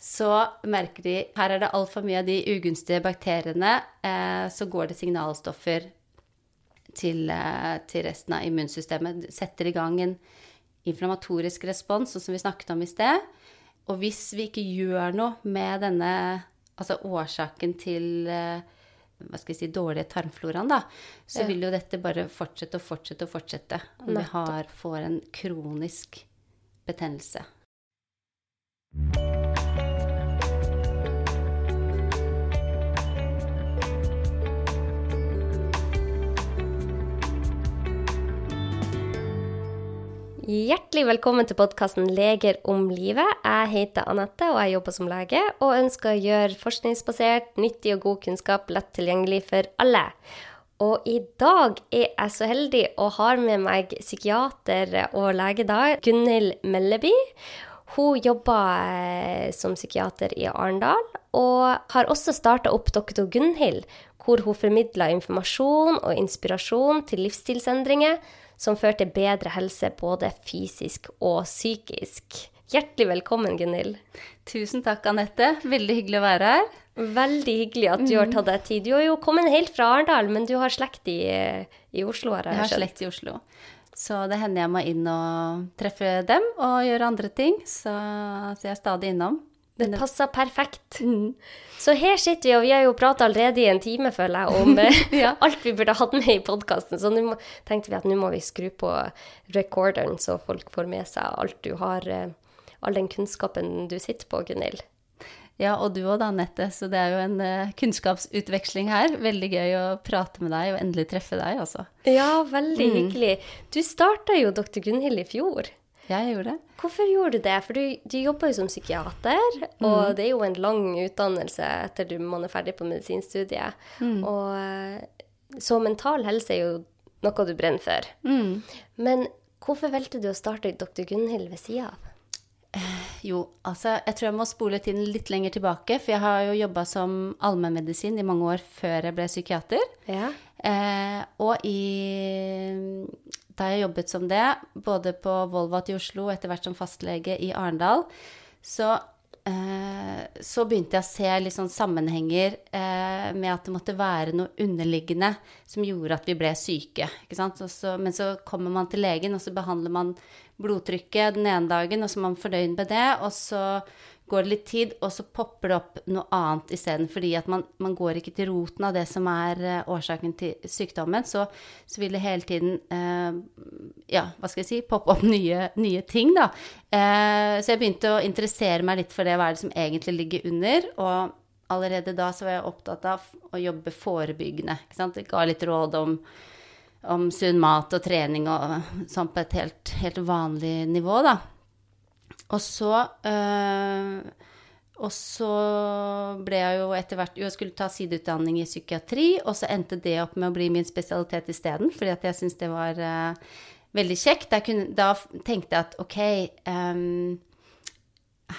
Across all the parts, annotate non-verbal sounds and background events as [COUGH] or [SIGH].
så merker de her er det altfor mye av de ugunstige bakteriene, eh, så går det signalstoffer til, eh, til resten av immunsystemet. Det setter i gang en inflammatorisk respons, sånn som vi snakket om i sted. Og hvis vi ikke gjør noe med denne altså årsaken til eh, hva skal jeg si, dårlige tarmfloraen, da, så Ja. vil jo dette bare fortsette og fortsette og fortsette. Om vi har, får en kronisk betennelse. Hjertelig velkommen til podkasten Leger om livet. Jeg heter Anette, og jeg jobber som lege og ønsker å gjøre forskningsbasert, nyttig og god kunnskap lett tilgjengelig for alle. Og i dag er jeg så heldig og har med meg psykiater og lege da, Gunhild Melleby. Hun jobber eh, som psykiater i Arendal, og har også starta opp Doktor Gunhild, hvor hun formidler informasjon og inspirasjon til livsstilsendringer som fører til bedre helse både fysisk og psykisk. Hjertelig velkommen, Gunhild. Tusen takk, Anette. Veldig hyggelig å være her. Veldig hyggelig at du har tatt deg tid. Du har jo kommet helt fra Arendal, men du har slekt i, i Oslo, har Jeg jeg har skjønt. slekt i Oslo. Så det hender jeg må inn og treffe dem og gjøre andre ting. Så, så jeg er stadig innom. Det passer perfekt. Mm. Så her sitter vi, og vi har jo prata allerede i en time, føler jeg, om eh, [LAUGHS] Ja. alt vi burde hatt med i podkasten. Så nå tenkte vi at nå må vi skru på recorderen, så folk får med seg alt du har, eh, all den kunnskapen du sitter på, Gunhild. Ja, og du òg da, Anette. Så det er jo en eh, kunnskapsutveksling her. Veldig gøy å prate med deg og endelig treffe deg, altså. Ja, veldig hyggelig. Du starta jo Dr. Gunhild i fjor. Jeg gjorde det. Hvorfor gjorde du det? For du, du jobber jo som psykiater, og det er jo en lang utdannelse etter du, man er ferdig på medisinstudiet. Og, eh, så mental helse er jo noe du brenner for. Men hvorfor valgte du å starte Dr. Gunhild ved sida av? Jo, altså, jeg tror jeg må spole tiden litt lenger tilbake, for jeg har jo jobba som allmennmedisin i mange år før jeg ble psykiater. Ja. Eh, og i Da jeg jobbet som det, både på Volvat i Oslo og etter hvert som fastlege i Arendal, så, eh, så begynte jeg å se litt sånn sammenhenger eh, med at det måtte være noe underliggende som gjorde at vi ble syke. Så, men så kommer man til legen, og så behandler man blodtrykket den ene dagen, og så er man fornøyd med det, og så går det litt tid, og så popper det opp noe annet isteden. Fordi at man, man går ikke til roten av det som er eh, årsaken til sykdommen. Så, så vil det hele tiden eh, ja, hva skal jeg si, poppe opp nye, nye ting, da. Eh, så jeg begynte å interessere meg litt for det, hva er det som egentlig ligger under. Og allerede da så var jeg opptatt av å jobbe forebyggende. Ikke sant? Jeg ga litt råd om om sunn mat og trening og sånn på et helt, helt vanlig nivå, da. Og så øh, Og så ble jeg jo etter hvert Jo, jeg skulle ta sideutdanning i psykiatri, og så endte det opp med å bli min spesialitet isteden, fordi at jeg syntes det var øh, veldig kjekt. Kunne, da tenkte jeg at ok ehm,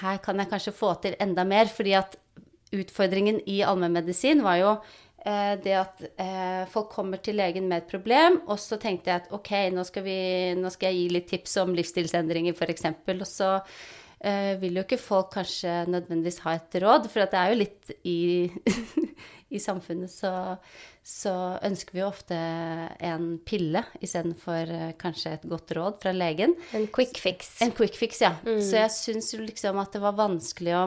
her kan jeg kanskje få til enda mer, fordi at utfordringen i allmennmedisin var jo det at eh, folk kommer til legen med et problem, og så tenkte jeg at ok, nå skal, vi, nå skal jeg gi litt tips om livsstilsendringer, f.eks., og så eh, vil jo ikke folk kanskje nødvendigvis ha et råd, for at det er jo litt i, [LAUGHS] i samfunnet så, så ønsker vi jo ofte en pille istedenfor eh, kanskje et godt råd fra legen. En quick fix. En quick fix, ja. Så jeg syns jo liksom at det var vanskelig å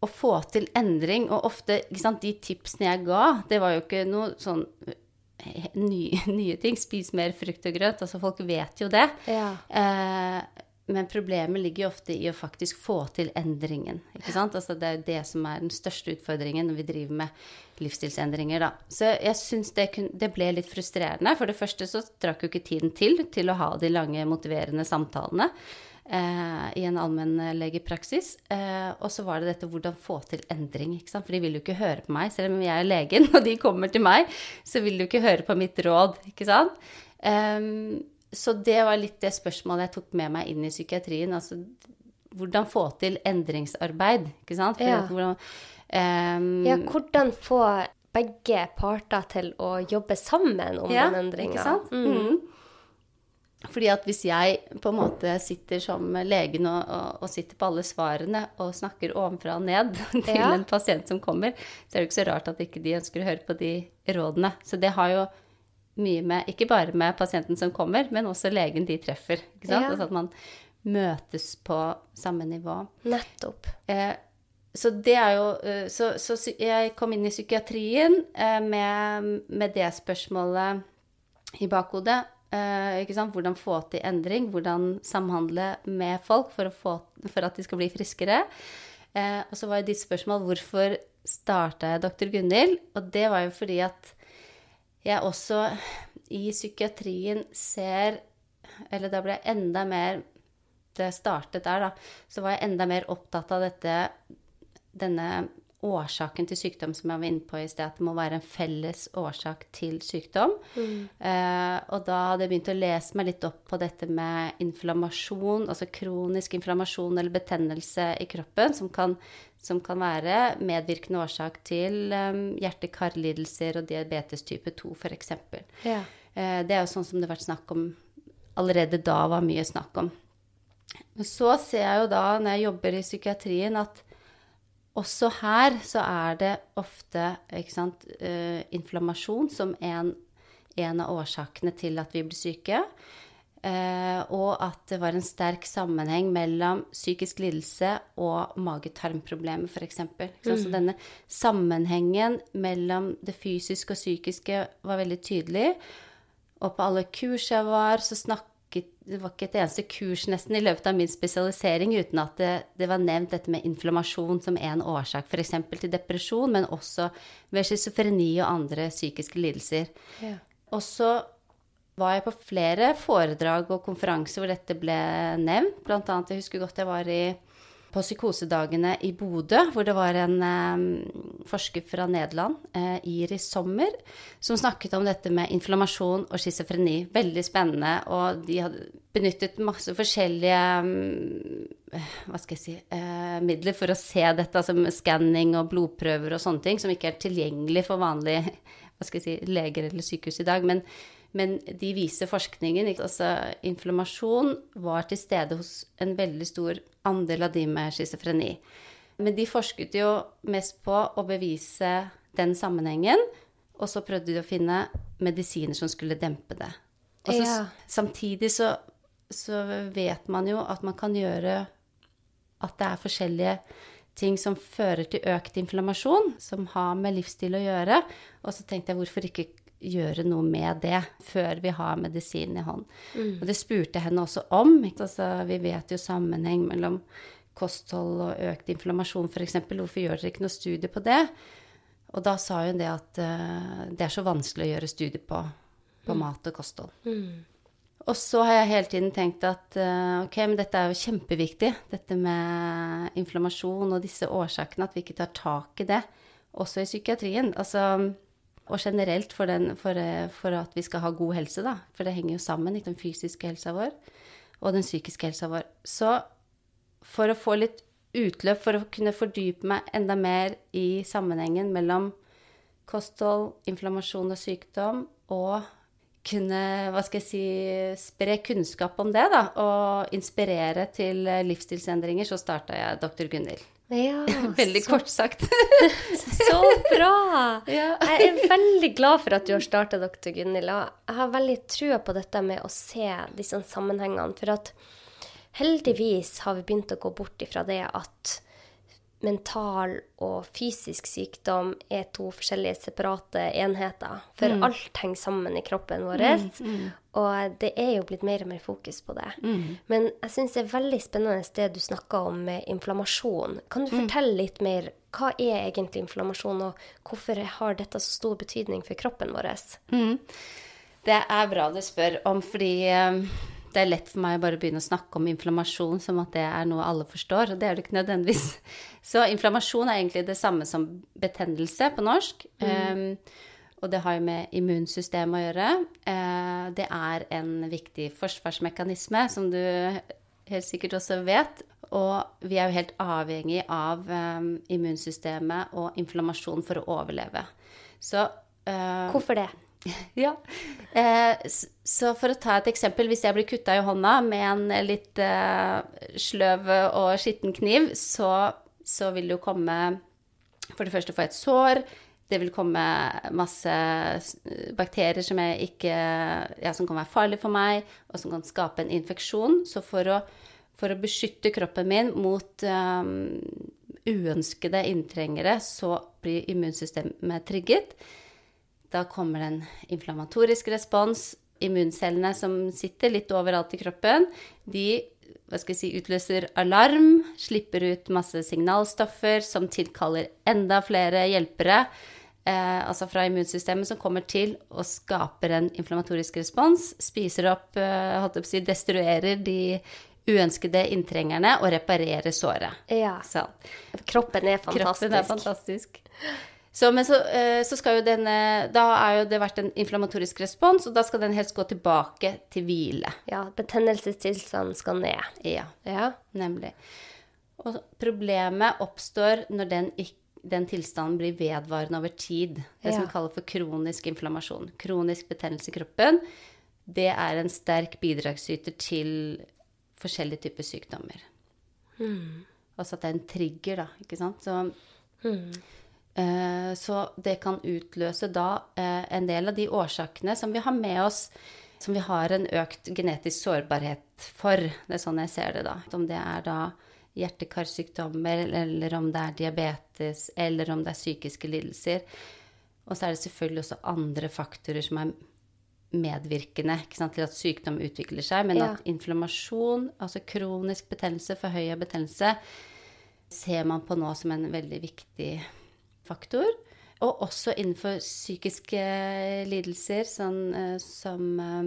å få til endring, og ofte ikke sant, De tipsene jeg ga, det var jo ikke noe sånn eh, nye, [LAUGHS] nye ting. Spis mer frukt og grønt. Altså, folk vet jo det. Ja. Eh, men problemet ligger jo ofte i å faktisk få til endringen. ikke sant? Altså, det er jo det som er den største utfordringen når vi driver med livsstilsendringer. Da. Så jeg syns det, det ble litt frustrerende. For det første så trakk jo ikke tiden til til å ha de lange, motiverende samtalene eh, i en allmennlegepraksis. Eh, og så var det dette hvordan få til endring. ikke sant? For de vil jo ikke høre på meg, selv om jeg er legen [LAUGHS] og de kommer til meg, så vil de jo ikke høre på mitt råd, ikke sant. Eh, så det var litt det spørsmålet jeg tok med meg inn i psykiatrien. Altså hvordan få til endringsarbeid, ikke sant. Ja. hvordan, ehm, ja, hvordan få begge parter til å jobbe sammen om ja, den endringa? Ikke sant? Mm. Fordi at hvis jeg på en måte sitter som legen og, og, og sitter på alle svarene og snakker ovenfra og ned [LAUGHS] til Ja. en pasient som kommer, så er det ikke så rart at ikke de ønsker å høre på de rådene. Så det har jo mye med, ikke bare med pasienten som kommer, men også legen de treffer. Ikke sant? Ja. Altså at man møtes på samme nivå. Nettopp. Eh, så det er jo eh, Så, så jeg kom inn i psykiatrien eh, med, med det spørsmålet i bakhodet. Sant? Hvordan få til endring, hvordan samhandle med folk for, få, for at de skal bli friskere. Uh, og så var jo ditt spørsmål hvorfor starta jeg Dr. Gunhild? Og det var jo fordi at jeg også i psykiatrien ser Eller da ble jeg enda mer det startet der, da, så var jeg enda mer opptatt av dette, denne årsaken til sykdom som jeg var inne på i sted, at det må være en felles årsak til sykdom. Eh, og da hadde jeg begynt å lese meg litt opp på dette med inflammasjon, altså kronisk inflammasjon eller betennelse i kroppen, som kan, som kan være medvirkende årsak til um, hjerte-karlidelser og diabetes type 2 f.eks. Ja. Eh, det er jo sånn som det har vært snakk om allerede da var mye snakk om. Så ser jeg jo da, når jeg jobber i psykiatrien, at også her så er det ofte sant, uh, inflammasjon som en, en av årsakene til at vi blir syke. Uh, og at det var en sterk sammenheng mellom psykisk lidelse og mage-tarm-problemer, f.eks. Så denne sammenhengen mellom det fysiske og psykiske var veldig tydelig. Og på alle kurs jeg var, så snakket Det var ikke et eneste kurs nesten i løpet av min spesialisering uten at det, det var nevnt dette med inflammasjon som en årsak, f.eks. til depresjon, men også ved schizofreni og andre psykiske lidelser. Ja. Og så var jeg på flere foredrag og konferanser hvor dette ble nevnt. Blant annet, jeg husker godt jeg var i, på psykosedagene i Bodø, hvor det var en forsker fra Nederland, eh, Iris Sommer, som snakket om dette med inflammasjon og schizofreni. Veldig spennende. Og de hadde benyttet masse forskjellige hva skal jeg si, eh, midler for å se dette, altså skanning og blodprøver og sånne ting, som ikke er tilgjengelig for vanlige hva skal jeg si, leger eller sykehus i dag. Men, men de viser forskningen. Altså, inflammasjon var til stede hos en veldig stor andel av de med schizofreni. Men de forsket jo mest på å bevise den sammenhengen, og så prøvde de å finne medisiner som skulle dempe det. Så, Ja. Samtidig så, så vet man jo at man kan gjøre at det er forskjellige ting som fører til økt inflammasjon, som har med livsstil å gjøre. Og så tenkte jeg hvorfor ikke gjøre noe med det før vi har medisinen i hånd. Og det spurte jeg henne også om. Ikke? Altså, vi vet jo sammenheng mellom kosthold og økt inflammasjon f.eks. Hvorfor gjør dere ikke noe studie på det? Og da sa hun det at uh, det er så vanskelig å gjøre studie på, på mat og kosthold. Og så har jeg hele tiden tenkt at eh, ok, men dette er jo kjempeviktig, dette med inflammasjon og disse årsakene, at vi ikke tar tak i det, også i psykiatrien. Altså, og generelt for, den, for, eh, for at vi skal ha god helse, da. For det henger jo sammen, ikke den fysiske helsa vår og den psykiske helsa vår. Så for å få litt utløp, for å kunne fordype meg enda mer i sammenhengen mellom kosthold, inflammasjon og sykdom, og kunne, hva skal jeg si, spre kunnskap om det, da, og inspirere til livsstilsendringer, så starta jeg Dr. Gunhild. Ja, [LAUGHS] Veldig så, kort sagt. [LAUGHS] så bra! [LAUGHS] Ja. Jeg er veldig glad for at du har starta Dr. Gunhild. Jeg har veldig trua på dette med å se disse sammenhengene. For at heldigvis har vi begynt å gå bort ifra det at mental og fysisk sykdom er to forskjellige separate enheter. For alt henger sammen i kroppen vår. Og det er jo blitt mer og mer fokus på det. Men jeg syns det er veldig spennende det du snakka om med inflammasjon. Kan du fortelle litt mer? Hva er egentlig inflammasjon, og hvorfor har dette så stor betydning for kroppen vår? Mm. Det er bra du spør om, fordi eh, det er lett for meg å bare begynne å snakke om inflammasjon som at det er noe alle forstår, og det er det ikke nødvendigvis. [LAUGHS] Så inflammasjon er egentlig det samme som betennelse på norsk. Um, og det har jo med immunsystemet å gjøre. Uh, det er en viktig forsvarsmekanisme, som du helt sikkert også vet. Og vi er jo helt avhengig av um, immunsystemet og inflammasjon for å overleve. Så uh, Hvorfor det? [LAUGHS] Ja. Eh, så for å ta et eksempel, hvis jeg blir kutta i hånda med en litt eh, sløv og skitten kniv, så, så vil det jo komme For det første få et sår. Det vil komme masse bakterier som, ikke, ja, som kan være farlige for meg, og som kan skape en infeksjon. Så for å, for å beskytte kroppen min mot um, uønskede inntrengere, så blir immunsystemet trigget. Da kommer det en inflammatorisk respons. Immuncellene som sitter litt overalt i kroppen, de hva skal jeg si, utløser alarm, slipper ut masse signalstoffer som tilkaller enda flere hjelpere, eh, altså fra immunsystemet, som kommer til og skaper en inflammatorisk respons, spiser opp, eh, holdt jeg på å si, destruerer de uønskede inntrengerne og reparerer såret. Ja. Så. Kroppen er fantastisk. Kroppen er fantastisk. Så, men så, eh, så skal jo denne Da har jo det vært en inflammatorisk respons, og da skal den helst gå tilbake til hvile. Ja, betennelsestilstanden skal ned. Ja, Ja. nemlig. Og problemet oppstår når den, den tilstanden blir vedvarende over tid. Det som Ja. som kalles for kronisk inflammasjon. Kronisk betennelse i kroppen. Det er en sterk bidragsyter til forskjellige typer sykdommer. Altså at det er en trigger, da, ikke sant. Så Eh, Så det kan utløse da eh, en del av de årsakene som vi har med oss, som vi har en økt genetisk sårbarhet for. Det er sånn jeg ser det, da. Om det er da hjerte-karsykdommer, eller om det er diabetes, eller om det er psykiske lidelser. Og så er det selvfølgelig også andre faktorer som er medvirkende sant, til at sykdom utvikler seg, men Ja. at inflammasjon, altså kronisk betennelse, forhøya betennelse, ser man på nå som en veldig viktig faktor. Og også innenfor psykiske lidelser, sånn eh, som eh,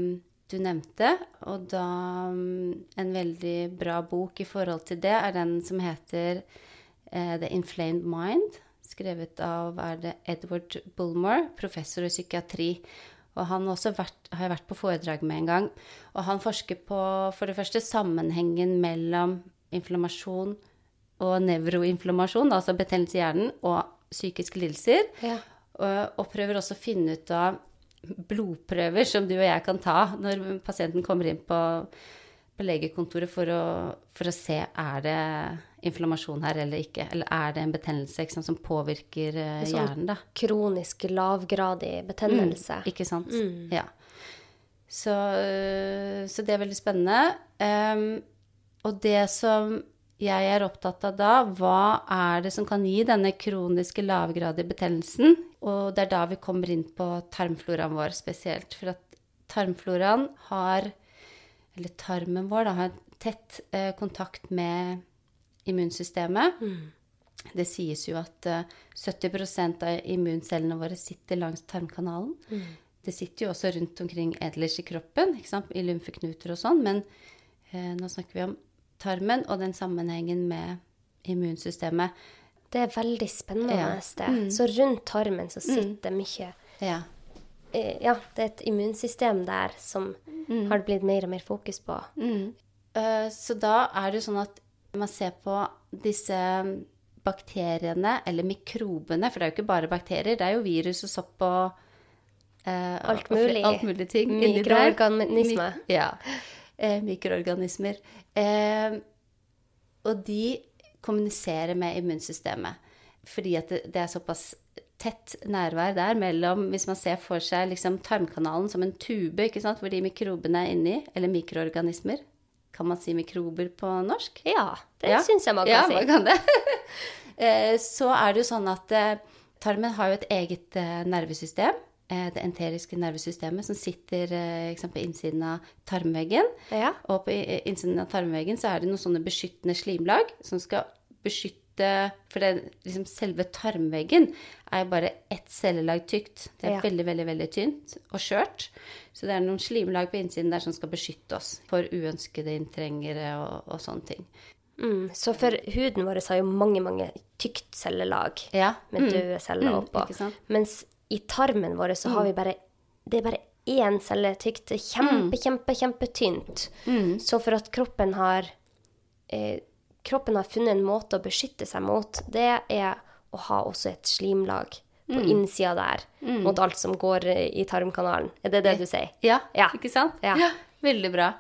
du nevnte. Og da mm, en veldig bra bok i forhold til det er den som heter eh, The Inflamed Mind. Skrevet av er det Edward Bulmore, professor i psykiatri. Og han vært, har jeg vært på foredrag med en gang. Og han forsker på for det første sammenhengen mellom inflammasjon og nevroinflammasjon, altså betennelse i hjernen, og psykiske lidelser. Ja. Og, og prøver også å finne ut av blodprøver som du og jeg kan ta når pasienten kommer inn på, på legekontoret for å, for å se er det inflammasjon her eller ikke. Eller er det en betennelse sant, som påvirker eh, sånn hjernen, da. Kronisk lavgradig betennelse. Ikke sant? Ja. Så, øh, så det er veldig spennende. Um, og det som jeg er opptatt av da, hva er det som kan gi denne kroniske lavgradige betennelsen? Og det er da vi kommer inn på tarmfloraen vår spesielt. For at tarmfloraen har, eller tarmen vår, da, har tett eh, kontakt med immunsystemet. Det sies jo at eh, 70% av immuncellene våre sitter langs tarmkanalen. Det sitter jo også rundt omkring ellers i kroppen, i lymfeknuter og sånn, men eh, nå snakker vi om tarmen og den sammenhengen med immunsystemet. Det er veldig spennende Ja. Mm. Så rundt tarmen så sitter mye Ja. eh, Ja, det er et immunsystem der som har det blitt mer og mer fokus på. Eh, Så da er det jo sånn at man ser på disse bakteriene, eller mikrobene, for det er jo ikke bare bakterier, det er jo virus og sopp og eh, Alt mulig. Alt mulig ting. Mikroorganismer. Ja. Eh, mikroorganismer. Eh, og de kommuniserer med immunsystemet. Fordi at det, det er såpass tett nærvær der mellom Hvis man ser for seg liksom tarmkanalen som en tube, hvor de mikrobene er inni, eller mikroorganismer. Kan man si mikrober på norsk? Ja, det Ja. syns jeg man kan ja, si. man kan det. [LAUGHS] Eh, så er det jo sånn at eh, tarmen har jo et eget eh, nervesystem. Eh, Det enteriske nervesystemet som sitter eh, på innsiden av tarmveggen. Ja. Og på innsiden av tarmveggen så er det noen sånne beskyttende slimlag som skal beskytte For det, liksom selve tarmveggen er jo bare ett cellelag tykt. Det er Ja. veldig, veldig veldig tynt og skjørt. Så det er noen slimlag på innsiden der som skal beskytte oss for uønskede inntrengere og, og sånne ting. Mm, så for huden vår har jo mange, mange tykt cellelag Ja. med mm. døde celler Mm, oppå. sant? Mens i tarmen vår så har vi bare Det er bare én celle tykt. Er Kjempe, kjempe, kjempetynt. Så for at kroppen har eh, Kroppen har funnet en måte å beskytte seg mot, det er å ha også et slimlag på innsida der, mot alt som går i tarmkanalen. Er det det du sier? Ja, Ja. ikke sant? Ja. Veldig bra.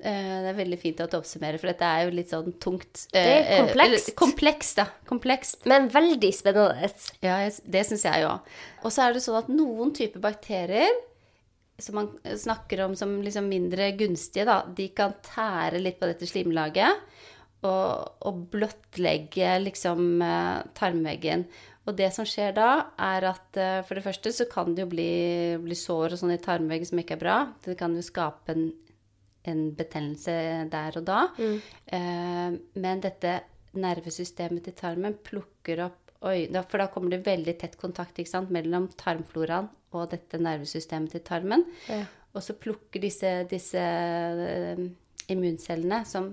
Eh, Det er veldig fint at du oppsummerer, for dette er jo litt sånn tungt. er eh, eh, komplekst. eller Komplekst, da. Komplekst. Men veldig spennende. Ja, det syns jeg jo. Og så er det sånn at noen typer bakterier som man snakker om som liksom mindre gunstige, da, de kan tære litt på dette slimlaget og, og blottlegge liksom eh, tarmveggen. Og det som skjer da, er at eh, for det første så kan det jo bli, bli sår og sånn i tarmveggen som ikke er bra. Det kan jo skape en, en betennelse der og da. Eh, men dette nervesystemet til tarmen plukker opp Oi, da, for da kommer det veldig tett kontakt ikke sant, mellom tarmfloraen og dette nervesystemet til tarmen. Ja. Og så plukker disse, disse eh, immuncellene som,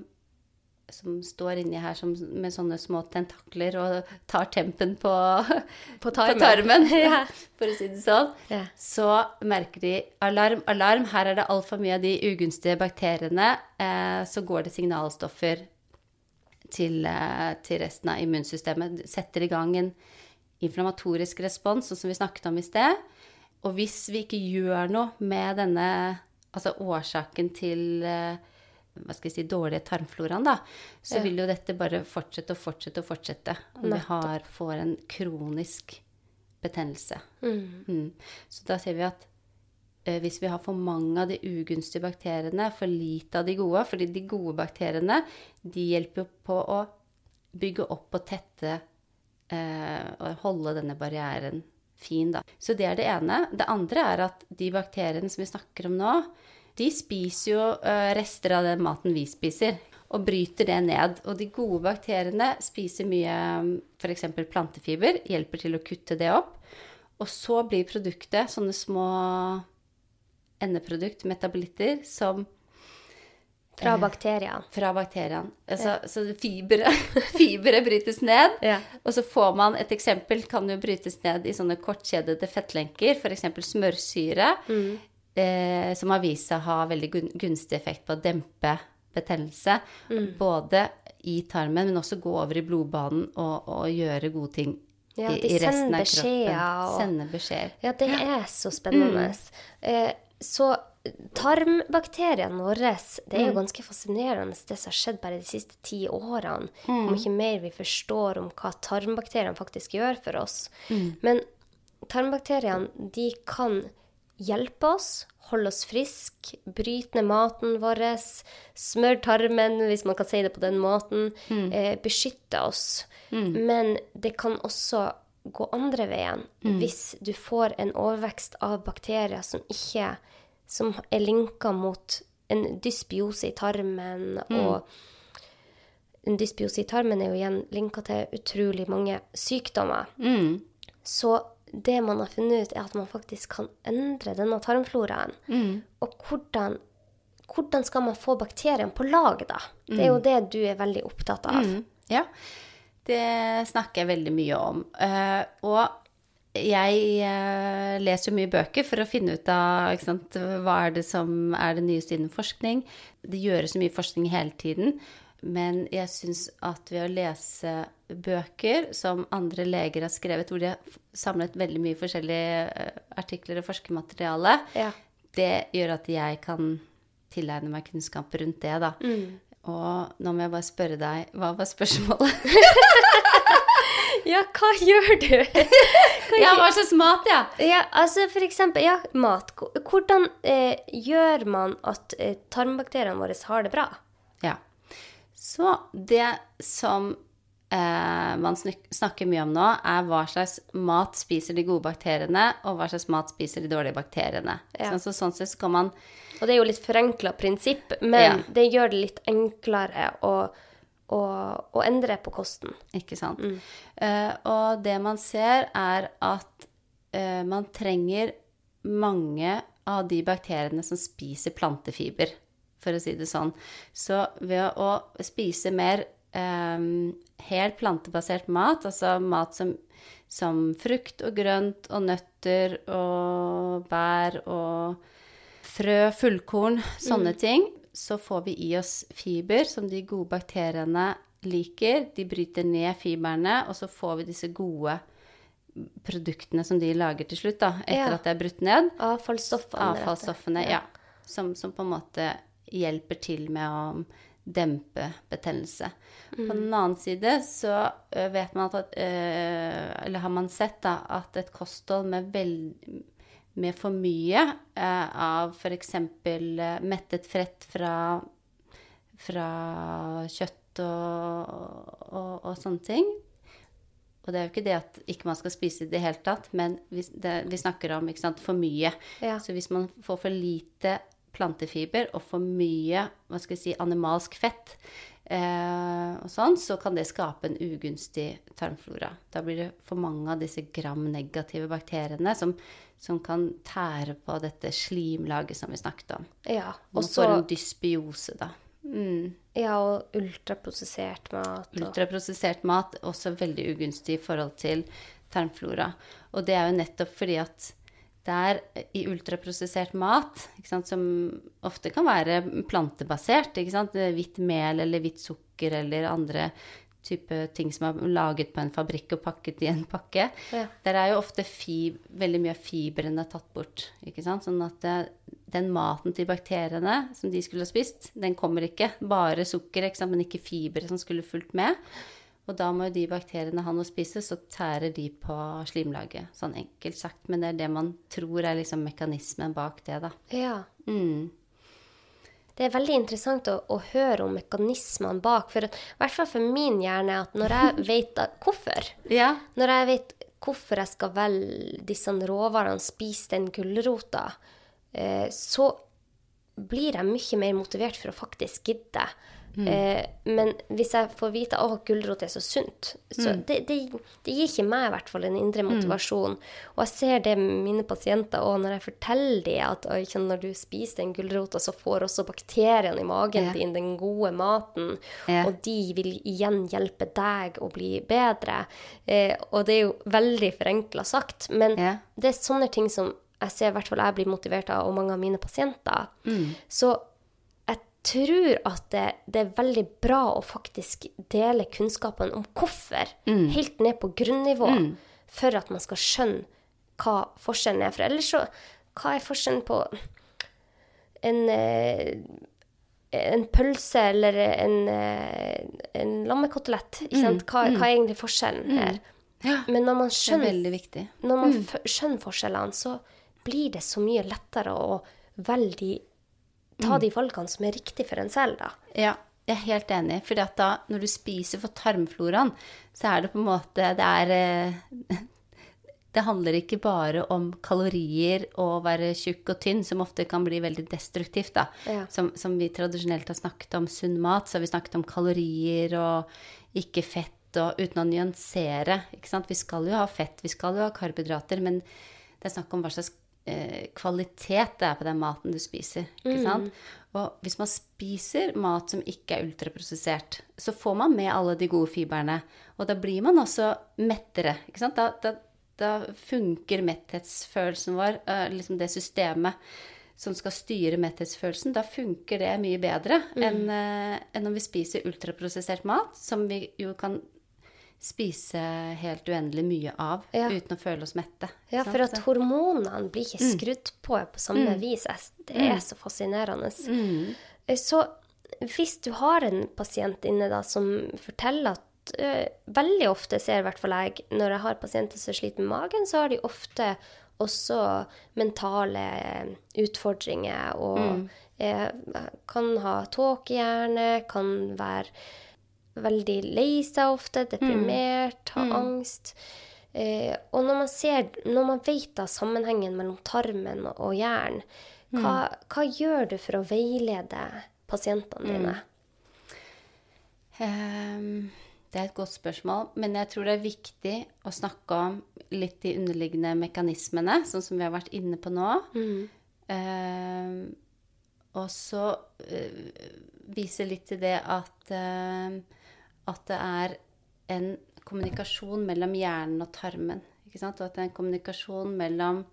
som står inni her som, med sånne små tentakler og tar tempen på, [LAUGHS] På på tarmen. tarmen, [LAUGHS] Ja. for å si det sånn. Ja. Så merker de alarm, alarm, her er det altfor mye av de ugunstige bakteriene. Eh, så går det signalstoffer til, eh, til resten av immunsystemet. Setter i gang en inflammatorisk respons, sånn som vi snakket om i sted. Og hvis vi ikke gjør noe med denne altså årsaken til eh, hva skal jeg si, dårlige tarmfloraen, da, så Ja. vil jo dette bare fortsette og fortsette og fortsette. Om vi har, får en kronisk betennelse. Mm. Så da ser vi at eh, hvis vi har for mange av de ugunstige bakteriene, for lite av de gode, fordi de gode bakteriene, de hjelper jo på å bygge opp og tette eh, og holde denne barrieren fin, da. Så det er det ene. Det andre er at de bakteriene som vi snakker om nå, de spiser jo eh, rester av den maten vi spiser, og bryter det ned. Og de gode bakteriene spiser mye f.eks. plantefiber, hjelper til å kutte det opp. Og så blir produktet sånne små endeprodukt, metabolitter, som Fra bakteriene. fra bakteriene. Altså, Så fiberet [LAUGHS] fiberet brytes ned. Ja. Og så får man et eksempel, kan jo brytes ned i sånne kortkjedede fettlenker, f.eks. smørsyre, eh, som har vist seg å ha veldig gun- gunstig effekt på å dempe betennelse. Både i tarmen, men også gå over i blodbanen og, og gjøre gode ting Ja, i, i resten av kroppen. og- Sende beskjeder. Ja, det er så spennende. Eh, så tarmbakteriene våre, det er jo ganske fascinerende det som har skjedd bare de siste ti årene. Hvor mye mer vi forstår om hva tarmbakteriene faktisk gjør for oss. Men tarmbakteriene, de kan hjelpe oss, holde oss friske, bryte ned maten vår, smøre tarmen, hvis man kan si det på den måten, eh, beskytte oss. Men det kan også gå andre veien. Hvis du får en overvekst av bakterier som ikke som er linka mot en dysbiose i tarmen, og en dysbiose i tarmen er jo igjen linka til utrolig mange sykdommer. Mm. Så det man har funnet ut, er at man faktisk kan endre denne tarmfloraen. Mm. Og hvordan, hvordan skal man få bakteriene på lag, da? Det er jo det du er veldig opptatt av. Mm, ja, det snakker jeg veldig mye om. Uh, og jeg eh, leser jo mye bøker for å finne ut av sant, hva er det som er det nyeste innen forskning. Det gjøres så mye forskning hele tiden. Men jeg syns at ved å lese bøker som andre leger har skrevet, hvor de har samlet veldig mye forskjellige eh, artikler og forskermateriale, Ja. det gjør at jeg kan tilegne meg kunnskap rundt det, da. Mm. Og nå må jeg bare spørre deg, hva var spørsmålet? [LAUGHS] Ja, hva gjør du? [LAUGHS] ja, hva slags mat, ja? Ja, altså for eksempel, ja, mat. Hvordan eh, gjør man at eh, tarmbakteriene våre har det bra? Så det som eh, man snakker mye om nå, er hva slags mat spiser de gode bakteriene, og hva slags mat spiser de dårlige bakteriene. Ja. Så sånn sett så kan man Og det er jo litt forenkla prinsipp, men Ja. det gjør det litt enklere å, og, og, endre på kosten. Ikke sant? Eh, og det man ser, er at uh, man trenger mange av de bakteriene som spiser plantefiber, for å si det sånn. Så ved å spise mer eh, helt plantebasert mat, altså mat som, som frukt og grønt og nøtter og bær og frø, fullkorn, sånne ting, så får vi i oss fiber som de gode bakteriene liker. De bryter ned fiberne, og så får vi disse gode produktene som de lager til slutt, da, etter Ja. at det er brutt ned. Avfallsstoffene. Avfallsstoffene, ja. ja. Som, som på en måte hjelper til med å dempe betennelse. På den annen side så vet man at Eller har man sett da, at et kosthold med, vel, med for mye eh, av f.eks. mettet frett fra, fra kjøtt og, og, og sånne ting, og det er jo ikke det at ikke man skal spise i det hele tatt, men vi, det, vi snakker om sant, for mye. Ja. Så hvis man får for lite plantefiber og for mye hva skal jeg si, animalsk fett, eh, og sånn, så kan det skape en ugunstig tarmflora. Da blir det for mange av disse gram-negative bakteriene som, som kan tære på dette slimlaget som vi snakket om. Ja, og så får en dysbiose, da. Mm. ja, og ultraprosessert mat. Og, Ultraprosessert mat også veldig ugunstig i forhold til tarmflora. Og det er jo nettopp fordi at det er i ultraprosessert mat, ikke sant, som ofte kan være plantebasert, ikke sant, hvitt mel eller hvitt sukker eller andre type ting som er laget på en fabrikk og pakket i en pakke, Ja. der er jo ofte fib, veldig mye av fibrene tatt bort. ikke sant? Sånn at det, den maten til bakteriene som de skulle ha spist, den kommer ikke. Bare sukker, ikke sant? men ikke fibre som skulle fulgt med. Og da må jo de bakteriene ha noe å spise, så tærer de på slimlaget. Sånn enkelt sagt. Men det er det man tror er liksom mekanismen bak det, da. ja. Mm. Det er veldig interessant å, å høre om mekanismene bak. For i hvert fall for min hjerne, at når jeg [LAUGHS] vet at, hvorfor Ja. Når jeg vet hvorfor jeg skal velge disse råvarene, spise den gulrota, eh, så blir jeg mye mer motivert for å faktisk gidde. Eh, men hvis jeg får vite at gulrot er så sunt, så det, det, det gir ikke meg i hvert fall en indre motivasjon. Og jeg ser det med mine pasienter òg, når jeg forteller dem at «Oi, når du spiser den gulrota, så får også bakteriene i magen yeah. din den gode maten. yeah. Og de vil igjen hjelpe deg å bli bedre. Eh, og det er jo veldig forenkla sagt, men yeah. det er sånne ting som jeg ser i hvert fall jeg blir motivert av, og mange av mine pasienter. Mm. Så tror at det, det er veldig bra å faktisk dele kunnskapen om hvorfor, Mm. helt ned på grunnivå, for at man skal skjønne hva forskjellen er. For ellers så Hva er forskjellen på en eh, en pølse eller en, eh, en lammekotelett. Ikke sant? Hva, hva er egentlig forskjellen her? Ja. Men når man er skjønner, når man skjønner forskjellene, så blir det så mye lettere å velge de, ta de valgene som er riktige for en selv, da. Ja, jeg er helt enig. For da, når du spiser for tarmfloraen, så er det på en måte Det er eh, [LAUGHS] Det handler ikke bare om kalorier og å være tjukk og tynn, som ofte kan bli veldig destruktivt, da. Ja. Som, som vi tradisjonelt har snakket om sunn mat, så har vi snakket om kalorier og ikke fett, og uten å nyansere. Ikke sant? Vi skal jo ha fett, vi skal jo ha karbohydrater, men det er snakk om hva slags eh, kvalitet det er på den maten du spiser. Ikke sant? Og hvis man spiser mat som ikke er ultraprosessert, så får man med alle de gode fiberne. Og da blir man også mettere. Ikke sant? Da, da, da funker metthetsfølelsen vår, eh, liksom det systemet som skal styre metthetsfølelsen, da funker det mye bedre enn, eh, enn om vi spiser ultraprosessert mat, som vi jo kan spise helt uendelig mye av Ja. uten å føle oss mette. Ja, for at hormonene blir ikke skrudd på på samme vis. Det er så fascinerende. Mm. Så hvis du har en pasient inne da som forteller at eh, Veldig ofte ser i hvert fall jeg, når jeg har pasienter som sliter med magen, så har de ofte også mentale utfordringer og eh, kan ha tåkehjerne, kan være veldig lei seg ofte, deprimert, har angst. Eh, og når man ser, når man vet da sammenhengen mellom tarmen og, hjernen, hva, hva gjør du for å veilede pasientene dine? Um, Det er et godt spørsmål, men jeg tror det er viktig å snakke om litt de underliggende mekanismene, sånn som vi har vært inne på nå. Ehm, og så uh, vise litt til det at, eh, at det er en kommunikasjon mellom hjernen og tarmen. Og at det er en kommunikasjon mellom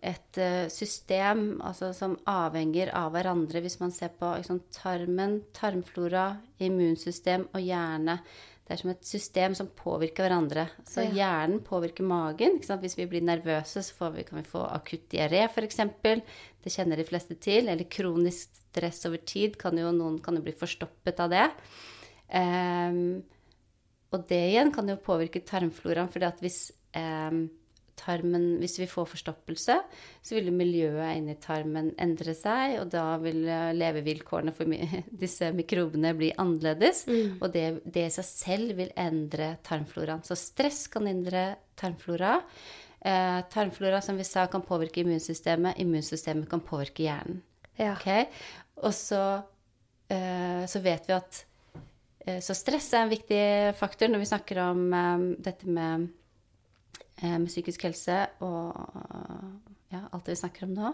et eh, system altså, som avhenger av hverandre. Hvis man ser på sant, tarmen, tarmflora, immunsystem og hjerne. det er som et system som påvirker hverandre. Så Ja. hjernen påvirker magen. Hvis vi blir nervøse, så får vi, kan vi få akutt diaré, f.eks. Det kjenner de fleste til. Eller kronisk stress over tid. Kan jo, noen kan jo bli forstoppet av det. Ehm, og det igjen kan jo påvirke tarmfloraen, at hvis um, tarmen Hvis vi får forstoppelse, så vil miljøet inni tarmen endre seg, og da vil eh, levevilkårene for [LAUGHS] disse mikrobene bli annerledes. Og det, det i seg selv vil endre tarmfloraen. Så stress kan endre tarmflora. Eh, tarmflora, som vi sa, kan påvirke immunsystemet. Immunsystemet kan påvirke hjernen. Ja. Ok? Og så, eh, så vet vi at Så stress er en viktig faktor når vi snakker om eh, dette med, eh, med psykisk helse og ja, alt det vi snakker om nå.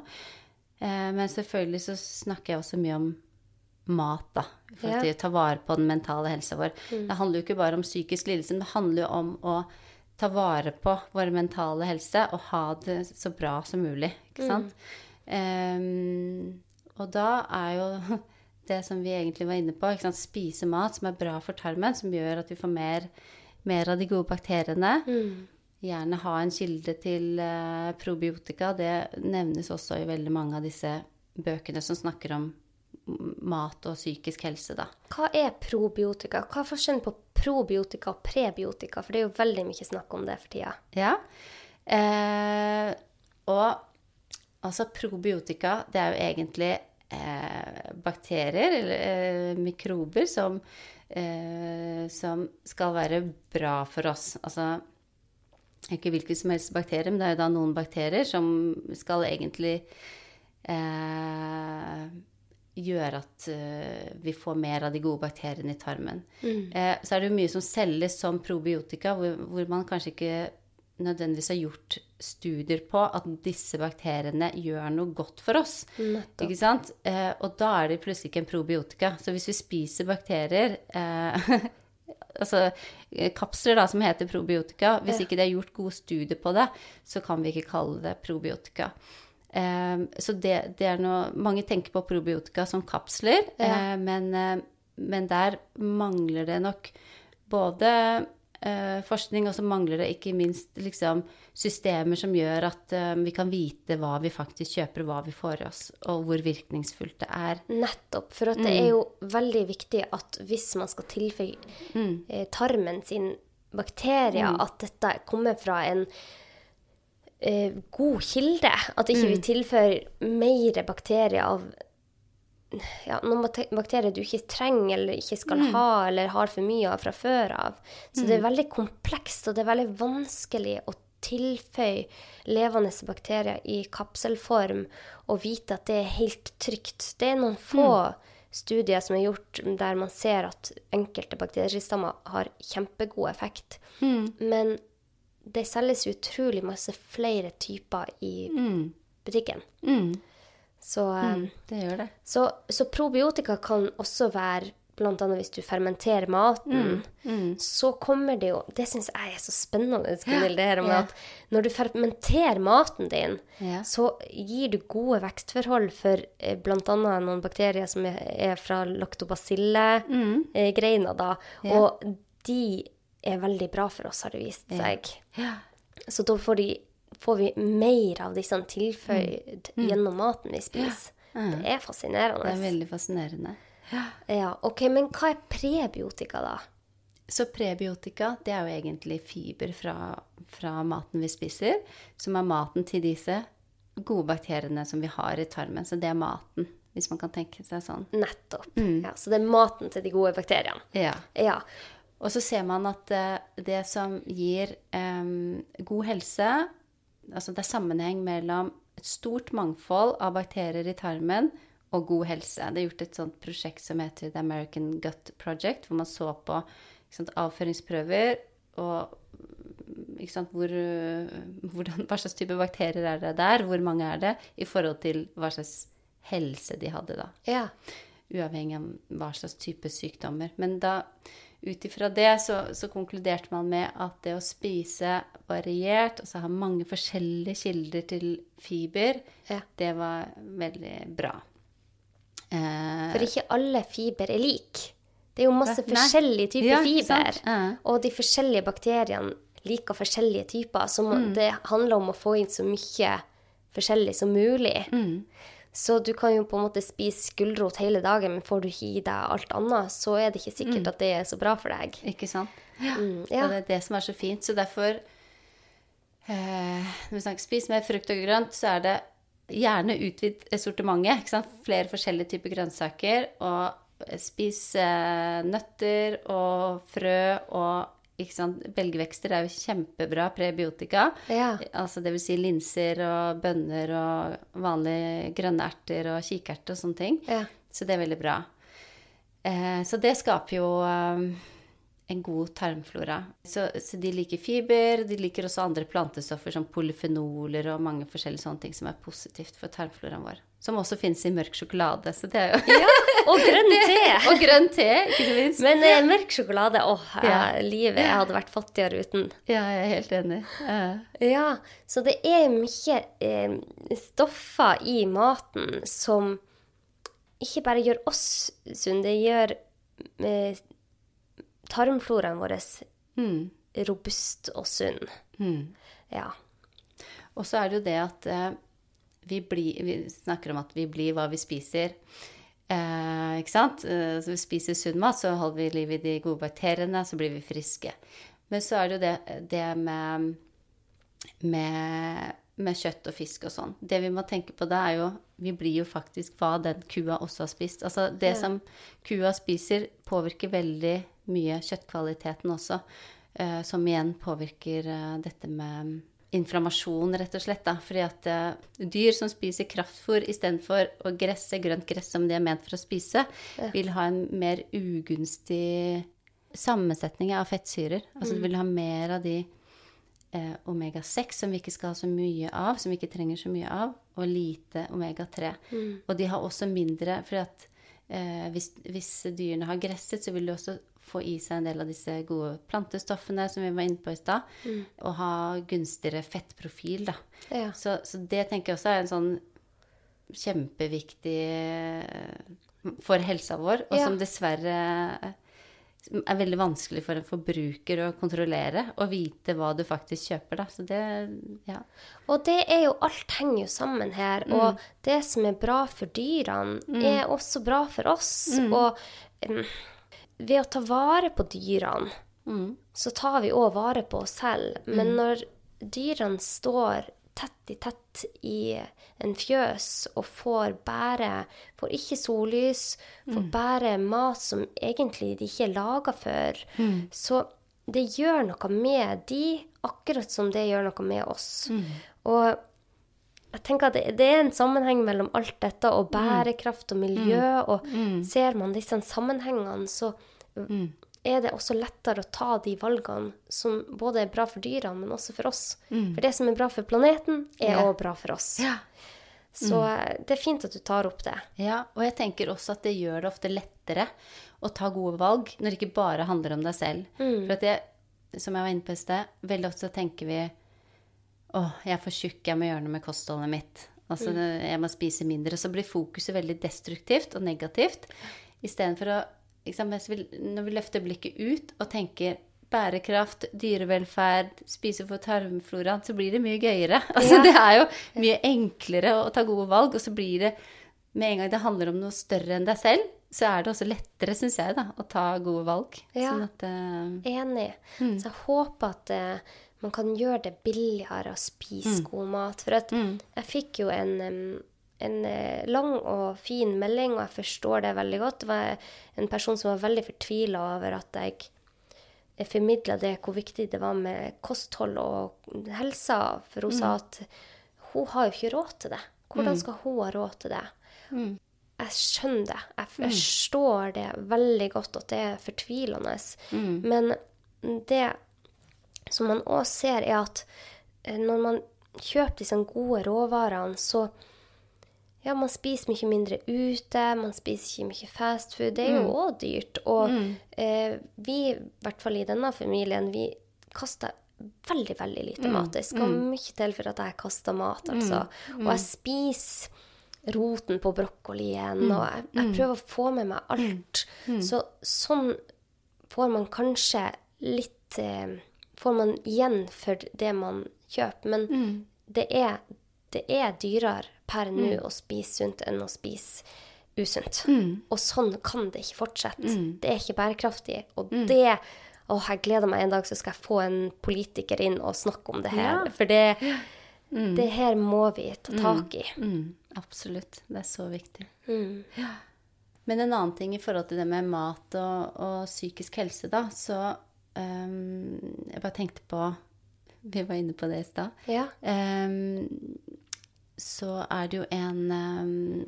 Eh, men selvfølgelig så snakker jeg også mye om mat, da. For Ja. å ta vare på den mentale helsa vår. Det handler jo ikke bare om psykisk lidelse, men det handler jo om å ta vare på vår mentale helse og ha det så bra som mulig. Ikke sant? Ehm, og da er jo [LAUGHS] det som vi egentlig var inne på, spise mat som er bra for tarmen, som gjør at vi får mer, mer av de gode bakteriene. Gjerne ha en kilde til uh, probiotika. Det nevnes også i veldig mange av disse bøkene som snakker om mat og psykisk helse, da. Hva er probiotika? Hva er forskjellen på probiotika og prebiotika? For det er jo veldig mye snakk om det for tida. Ja. Eh, og altså probiotika, det er jo egentlig eh, bakterier eller eh, mikrober som, eh, som skal være bra for oss. Altså ikke hvilke som helst bakterier, men det er jo da noen bakterier som skal egentlig eh, gjøre at eh, vi får mer av de gode bakteriene i tarmen. Eh, så er det jo mye som selges som probiotika, hvor, hvor man kanskje ikke nødvendigvis har gjort studier på at disse bakteriene gjør noe godt for oss. Nettopp. Ikke sant? Eh, og da er det plutselig ikke en probiotika. Så hvis vi spiser bakterier eh, [LAUGHS] Altså eh, kapsler da, som heter probiotika Hvis Ja. ikke det er gjort gode studier på det, så kan vi ikke kalle det probiotika. Eh, så det, det er noe Mange tenker på probiotika som kapsler, Ja. eh, men, eh, men der mangler det nok både forskning, og så mangler det ikke minst liksom, systemer som gjør at eh, vi kan vite hva vi faktisk kjøper, hva vi får i oss, og hvor virkningsfullt det er. Nettopp. For at det er jo veldig viktig at hvis man skal tilføye eh, tarmen sin bakterier, at dette kommer fra en eh, god kilde. At ikke vi tilfører mer bakterier av ja, noen bakterier du ikke trenger eller ikke skal ha, eller har for mye av fra før av. Så det er veldig komplekst, og det er veldig vanskelig å tilføye levende bakterier i kapselform og vite at det er helt trygt. Det er noen få studier som er gjort der man ser at enkelte bakteriestammer har kjempegod effekt. Men det selges utrolig masse flere typer i butikken. Mm, Så, mm, det gjør det. så, så probiotika kan også være Blant annet hvis du fermenterer maten, så kommer det jo Det syns jeg er så spennende, Gunhild, det her med yeah. at når du fermenterer maten din, yeah. så gir du gode vekstforhold for bl.a. blant annet noen bakterier som er, fra lactobacille-greina, da. Og de er veldig bra for oss, har det vist seg. Så da får, de, får vi mer av disse tilføyd gjennom maten vi spiser. Det er fascinerende. Det er veldig fascinerende. Ja, ok, Men hva er prebiotika, da? Så prebiotika, det er jo egentlig fiber fra, fra maten vi spiser, som er maten til disse gode bakteriene som vi har i tarmen. Så det er maten, hvis man kan tenke seg sånn. Nettopp. Ja, så det er maten til de gode bakteriene. Ja. Ja. Og så ser man at eh, det som gir um, god helse Altså det er sammenheng mellom et stort mangfold av bakterier i tarmen og god helse. Det er gjort et sånt prosjekt som heter The American Gut Project, hvor man så på sant, avføringsprøver og sant, hvor, [LAUGHS] hvordan, hva slags type bakterier er det der, hvor mange er det, i forhold til hva slags helse de hadde da ja. uavhengig av hva slags type sykdommer. Men da, ut ifra det, så, så konkluderte man med at det å spise variert, altså ha mange forskjellige kilder til fiber, Ja. det var veldig bra. Eh, For ikke alle fiber er lik. Det er jo masse Nei. forskjellige typer Ja, fiber. Ja. Og de forskjellige bakteriene liker forskjellige typer. Så Mm. det handler om å få inn så mye forskjellig som mulig. Mm. Så du kan jo på en måte spise gulrot hele dagen, men får du ikke i deg alt annet, så er det ikke sikkert at det er så bra for deg. Ikke sant? Ja. Mm, ja. Og det er det som er så fint. Så derfor eh, Når vi snakker spis mer frukt og grønt, så er det gjerne utvid sortimentet. Ikke sant? Flere forskjellige typer grønnsaker. Og spis eh, nøtter og frø og? Belgvekster er jo kjempebra prebiotika. Ja. Altså det vil si linser og bønner og vanlige grønne erter og kikerter og sånne ting. Ja. Så det er veldig bra. Eh, så det skaper jo eh, en god tarmflora. Så, så de liker fiber. De liker også andre plantestoffer som polyfenoler og mange forskjellige sånne ting som er positivt for tarmfloraen vår. Som også finnes i mørk sjokolade. Så det er jo ja, Og grønn [LAUGHS] te! Og grønn te, ikke minst. Men eh, mørk sjokolade Åh, oh, Ja. livet Jeg hadde vært fattigere uten. Ja, jeg er helt enig. Uh. Ja, så det er mye eh, stoffer i maten som ikke bare gjør oss sunn, det gjør eh, tarmfloraen vår mm, robust og sunn. mm. Ja. Og så er det jo det at eh, vi, blir, vi snakker om at vi blir hva vi spiser. Eh, ikke sant? Eh, så vi spiser sunn mat, så holder vi liv i de gode bakteriene, så blir vi friske. Men så er det jo det, det med, med, med kjøtt og fisk og sånn. Det vi må tenke på da, er jo Vi blir jo faktisk hva den kua også har spist. Altså det Ja. som kua spiser, påvirker veldig mye kjøttkvaliteten også. eh, som igjen påvirker eh, dette med inflammasjon, rett og slett. Da. Fordi at eh, dyr som spiser kraftfôr istedenfor å gresse grønt gress som de er ment for å spise, vil ha en mer ugunstig sammensetning av fettsyrer. Altså du vil ha mer av de eh, omega-6 som vi ikke skal ha så mye av, som vi ikke trenger så mye av, og lite omega-3. Og de har også mindre fordi at eh, hvis, hvis dyrene har gresset, så vil de også få i seg en del av disse gode plantestoffene som vi var inne på i stad, og ha gunstigere fettprofil, da. Ja. Så, så det tenker jeg også er en sånn kjempeviktig eh, for helsa vår, og Ja. som dessverre er veldig vanskelig for en forbruker å kontrollere og vite hva du faktisk kjøper, da. Så det Ja. Og det er jo Alt henger jo sammen her. Og det som er bra for dyrene, er også bra for oss. Og em, ved å ta vare på dyrene, så tar vi òg vare på oss selv. Men når dyrene står tett i tett i en fjøs og får bære Får ikke sollys, får bære mat som egentlig de ikke er laga for, så det gjør noe med de, akkurat som det gjør noe med oss. Og jeg tenker at det, det er en sammenheng mellom alt dette og bærekraft og miljø, og ser man disse sammenhengene, så er det også lettere å ta de valgene som både er bra for dyrene, men også for oss. For det som er bra for planeten, er Ja. bra for oss. ja. Så eh, det er fint at du tar opp det. Ja, og jeg tenker også at det gjør det ofte lettere å ta gode valg når det ikke bare handler om deg selv. For at det, som jeg var inne på i sted, veldig ofte så tenker vi å, jeg er for tjukk, jeg må gjøre noe med kostholdet mitt. Altså, jeg må spise mindre. Så blir fokuset veldig destruktivt og negativt. Istedenfor å sant, Når vi løfter blikket ut og tenker bærekraft, dyrevelferd, spise for tarmfloraen, så blir det mye gøyere. [LAUGHS] Altså, Ja. Det er jo mye enklere å ta gode valg, og så blir det med en gang det handler om noe større enn deg selv, så er det også lettere, syns jeg, da, å ta gode valg. Ja. Sånn at uh, Enig. Så jeg håper at eh, man kan gjøre det billigere å spise god mat. For at jeg fikk jo en, en eh, lang og fin melding, og jeg forstår det veldig godt. Det var en person som var veldig fortvila over at jeg formidla det hvor viktig det var med kosthold og helsa, for hun sa at hun har jo ikke råd til det. Hvordan skal hun ha råd til det? Jeg skjønner det. Jeg forstår det veldig godt at det er fortvilende. Men det som man òg ser, er at eh, når man kjøper disse gode råvarene, så ja, man spiser mye mindre ute, man spiser ikke mye fast food. Det er jo òg dyrt. Og eh, vi, i hvert fall i denne familien, vi kaster veldig, veldig lite mat. Det skal mye til for at jeg kaster mat, altså. Og jeg spiser roten på brokkolien, og jeg, jeg prøver å få med meg alt. Så sånn får man kanskje litt eh, Får man igjen for det man kjøper. Men det, er, det er dyrere per nå å spise sunt enn å spise usunt. Og sånn kan det ikke fortsette. Det er ikke bærekraftig. Og det Å, jeg gleder meg en dag så skal jeg få en politiker inn og snakke om det her. Ja. For det, det her må vi ta tak i. Mm, absolutt. Det er så viktig. Mm. Men en annen ting i forhold til det med mat og, og psykisk helse, da, så ehm, Jeg bare tenkte på Vi var inne på det i stad. Ja. Um, så er det jo en um,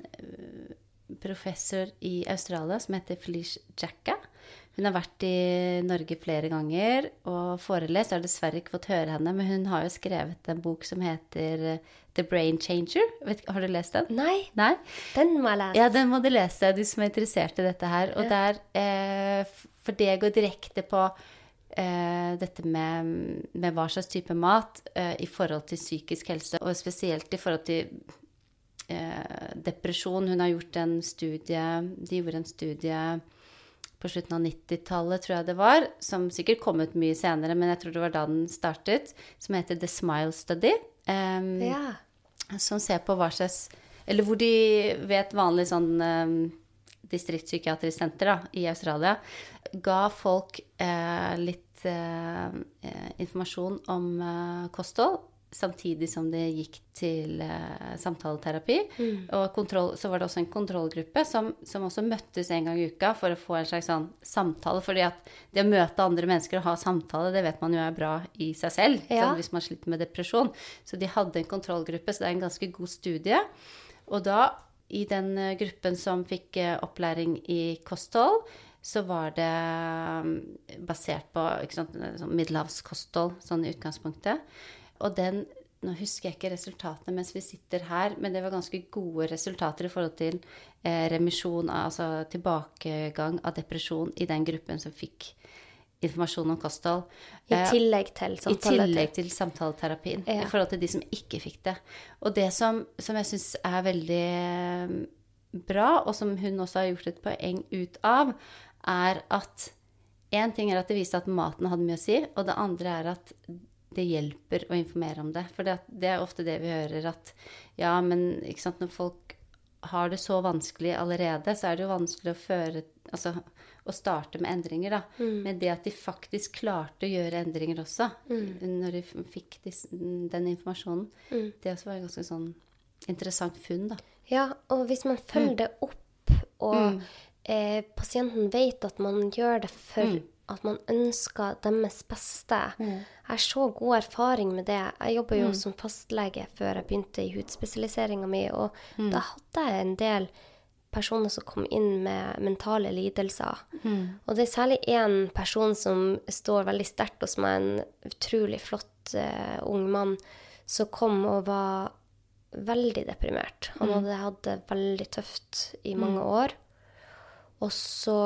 professor i Australia som heter Felice Jacka. Hun har vært i Norge flere ganger og forelest. Jeg har dessverre ikke fått høre henne, men hun har jo skrevet en bok som heter eh, The Brain Changer. Vet, har du lest den? Nei, Nei? den må jeg lese. Ja, den må du lese, du som er interessert i dette her. Og der, eh, For det går direkte på dette med, med hva slags type mat eh, i forhold til psykisk helse, og spesielt i forhold til eh, depresjon. Hun har gjort en studie De gjorde en studie på slutten av 90-tallet, tror jeg det var, som sikkert kom ut mye senere, men jeg tror det var da den startet, som heter The Smile Study. Em, Ja. som ser på hva slags Eller hvor de vet vanlig sånn um, distriktspsykiatrisk senter da, i Australia ga folk eh, litt eh, informasjon om eh, kosthold. Samtidig som det gikk til eh, samtaleterapi. Og kontroll, så var det også en kontrollgruppe som, som også møttes en gang i uka for å få en slags sånn samtale. fordi at det å møte andre mennesker og ha samtale, det vet man jo er bra i seg selv. Ja. Sånn, hvis man sliter med depresjon. Så de hadde en kontrollgruppe, så det er en ganske god studie. Og da, i den eh, gruppen som fikk eh, opplæring i kosthold, så var det mm, basert på sant, sånn middelhavskosthold, sånn i utgangspunktet. Og den Nå husker jeg ikke resultatene mens vi sitter her, men det var ganske gode resultater i forhold til eh, remisjon, altså tilbakegang av depresjon i den gruppen som fikk informasjon om kosthold. I Eh, tillegg til i tillegg til samtaleterapien. Ja. I forhold til de som ikke fikk det. Og det som, som jeg syns er veldig eh, bra, og som hun også har gjort et poeng ut av, er at én ting er at det viste at maten hadde mye å si, og det andre er at det hjelper å informere om det. For det, det er ofte det vi hører at ja, men ikke sant, når folk har det så vanskelig allerede, så er det jo vanskelig å føre Altså å starte med endringer, da. Men det at de faktisk klarte å gjøre endringer også, når de fikk dis, den informasjonen, det også var et ganske sånn interessant funn, da. Ja, og hvis man følger det opp, og eh, pasienten vet at man gjør det for at man ønsker deres beste. Jeg har så god erfaring med det. Jeg jobba jo som fastlege før jeg begynte i hudspesialiseringa mi, og da hadde jeg en del personer som kom inn med mentale lidelser. Og det er særlig én person som står veldig sterkt hos meg, en utrolig flott uh, ung mann, som kom og var veldig deprimert. Han hadde hatt det veldig tøft i mange år. Og så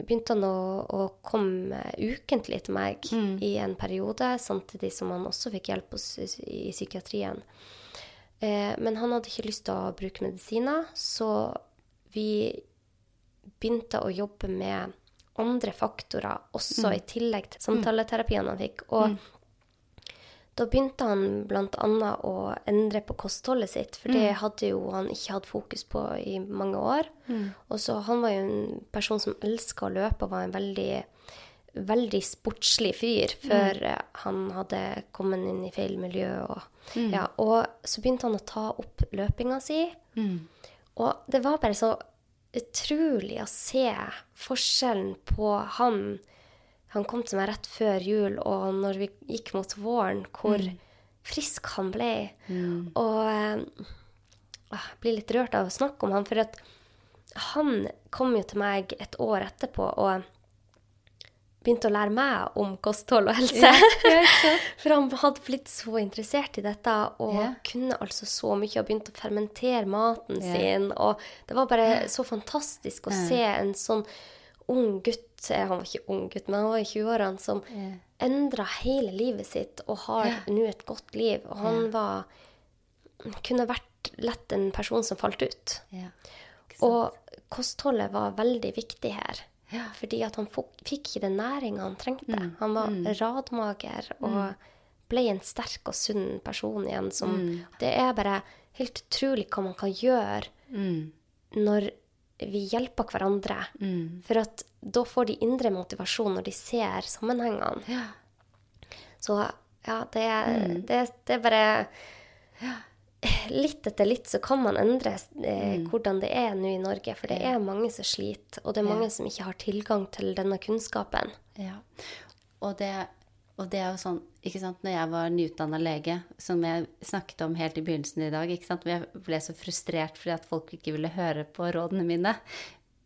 begynte han å, å komme ukentlig til meg i en periode, samtidig som han også fikk hjelp hos, i psykiatrien. Eh, men han hadde ikke lyst til å bruke medisiner, så vi begynte å jobbe med andre faktorer, også i tillegg til samtaleterapien han fikk. Og da begynte han bl.a. å endre på kostholdet sitt, for det hadde jo han ikke hatt fokus på i mange år. Og så Han var jo en person som elska å løpe og var en veldig, veldig sportslig fyr før mm. han hadde kommet inn i feil miljø. Og, ja, og så begynte han å ta opp løpinga si. Og det var bare så utrolig å se forskjellen på han Han kom til meg rett før jul, og når vi gikk mot våren, hvor frisk han ble. Og eh, ah, jeg blir litt rørt av å snakke om han, for at han kom jo til meg et år etterpå og begynte å lære meg om kosthold og helse. [LAUGHS] For han hadde blitt så interessert i dette og yeah. kunne altså så mye og begynte å fermentere maten sin. Og det var bare så fantastisk å se en sånn ung gutt eh, Han var ikke ung gutt, men han var i 20-årene som yeah. endra hele livet sitt og har nå et godt liv. Og han var kunne vært lett en person som falt ut. Og kostholdet var veldig viktig her. Ja. Fordi at han fikk ikke den næringa han trengte. Mm. Han var radmager og ble en sterk og sunn person igjen som Mm. Det er bare helt utrolig hva man kan gjøre Mm. når vi hjelper hverandre. Mm. For at da får de indre motivasjon når de ser sammenhengene. Ja. Så ja, det Mm. det, det er bare Litt etter litt så kan man endre eh, Mm. hvordan det er nå i Norge. For det er mange som sliter, og det er mange som ikke har tilgang til denne kunnskapen. Ja. Og det, og det er jo sånn, ikke sant, når jeg var nyutdanna lege, som jeg snakket om helt i begynnelsen i dag, ikke sant, jeg ble så frustrert fordi at folk ikke ville høre på rådene mine.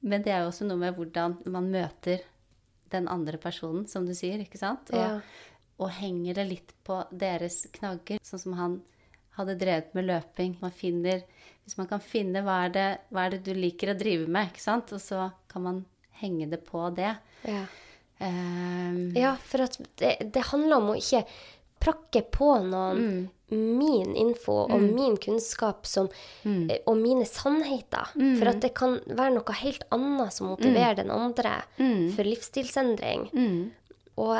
Men det er jo også noe med hvordan man møter den andre personen, som du sier, ikke sant? Og, Ja. og henger det litt på deres knagger, sånn som han hadde drevet med løping. Man finner, hvis man kan finne hva er, det, hva er det du liker å drive med, ikke sant? Og så kan man henge det på det. Ja. um, Ja, for at det, det handler om å ikke prakke på noen min info og min kunnskap som, mm. og mine sannheter. For at det kan være noe helt annet som motiverer den andre for livsstilsendring. mm, Og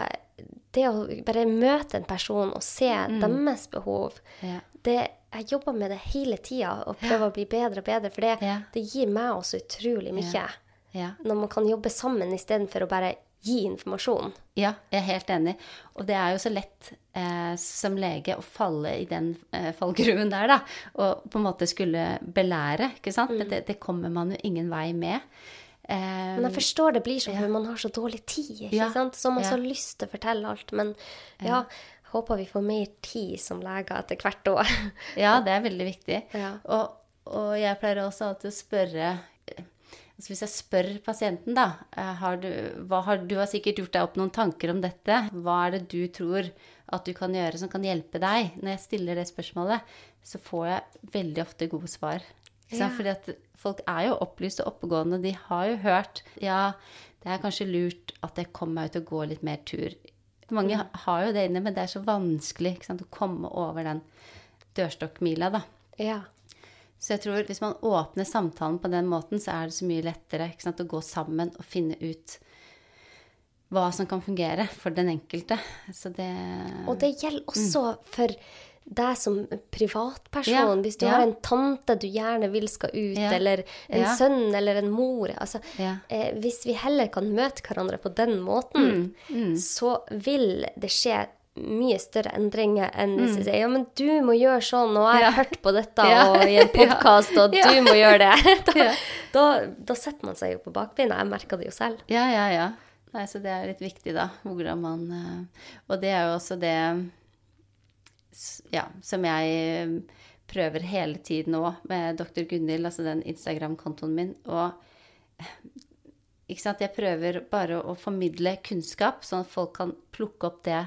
det å bare møte en person og se deres behov Ja. Det, Jeg jobber med det hele tida og prøver å bli bedre og bedre, for det, Ja. det gir meg også utrolig mye. Ja. Når man kan jobbe sammen istedenfor å bare gi informasjon. ja, jeg er helt enig. Og det er jo så lett eh, som lege å falle i den eh, fallgruven der, da. Og på en måte skulle belære, ikke sant. Men det, det kommer man jo ingen vei med. Eh, Men jeg forstår det blir sånn, for man har så dårlig tid, ikke Ja. sant? Så man Ja. så lyst til å fortelle alt. Men ja, håper vi får mer tid som leger etter hvert òg. [LAUGHS] Ja, det er veldig viktig. Ja. Og, og jeg pleier også alltid å spørre altså Hvis jeg spør pasienten, da eh, har du, hva har, du har sikkert gjort deg opp noen tanker om dette. Hva er det du tror at du kan gjøre som kan hjelpe deg? Når jeg stiller det spørsmålet, så får jeg veldig ofte gode svar. Ja. Fordi at folk er jo opplyst og oppegående. De har jo hørt Ja, det er kanskje lurt at jeg kommer meg ut og går litt mer tur. Mange Mm. har jo det inne, men det er så vanskelig sant, å komme over den dørstokkmila, da. Ja. Så jeg tror hvis man åpner samtalen på den måten, så er det så mye lettere sant, å gå sammen og finne ut hva som kan fungere for den enkelte. Så det Og det gjelder også for deg som privatperson. Hvis du har en tante du gjerne vil skal ut, eller en sønn eller en mor altså, eh, Hvis vi heller kan møte hverandre på den måten, Mm, så vil det skje mye større endringer enn hvis Mm. sier ja, men du må gjøre sånn, og jeg har hørt på dette [LAUGHS] og i en [LAUGHS] podkast, og du må gjøre det. [LAUGHS] Da, da, da setter man seg jo på bakbeina. Jeg merker det jo selv. Ja, ja, ja. Nei, så det er litt viktig, da. Hvordan man eh, Og det er jo også det Ja, som jeg eh, prøver hele tiden nå med Dr. Gunhild, altså den Instagram-kontoen min. Og ikke sant, jeg prøver bare å formidle kunnskap, sånn at folk kan plukke opp det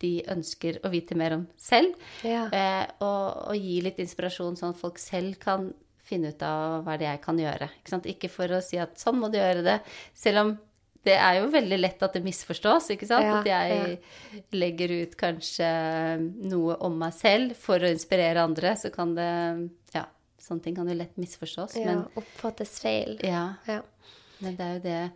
de ønsker å vite mer om selv. Ja. Eh, og, og gi litt inspirasjon, sånn at folk selv kan finne ut av hva det er jeg kan gjøre. Ikke, sant? ikke for å si at sånn må du gjøre det, selv om det er jo veldig lett at det misforstås, ikke sant? Ja, at jeg legger ut kanskje noe om meg selv for å inspirere andre, så kan det Ja, sånne ting kan jo lett misforstås. Ja, Men, oppfattes feil. ja, Ja. men det er jo det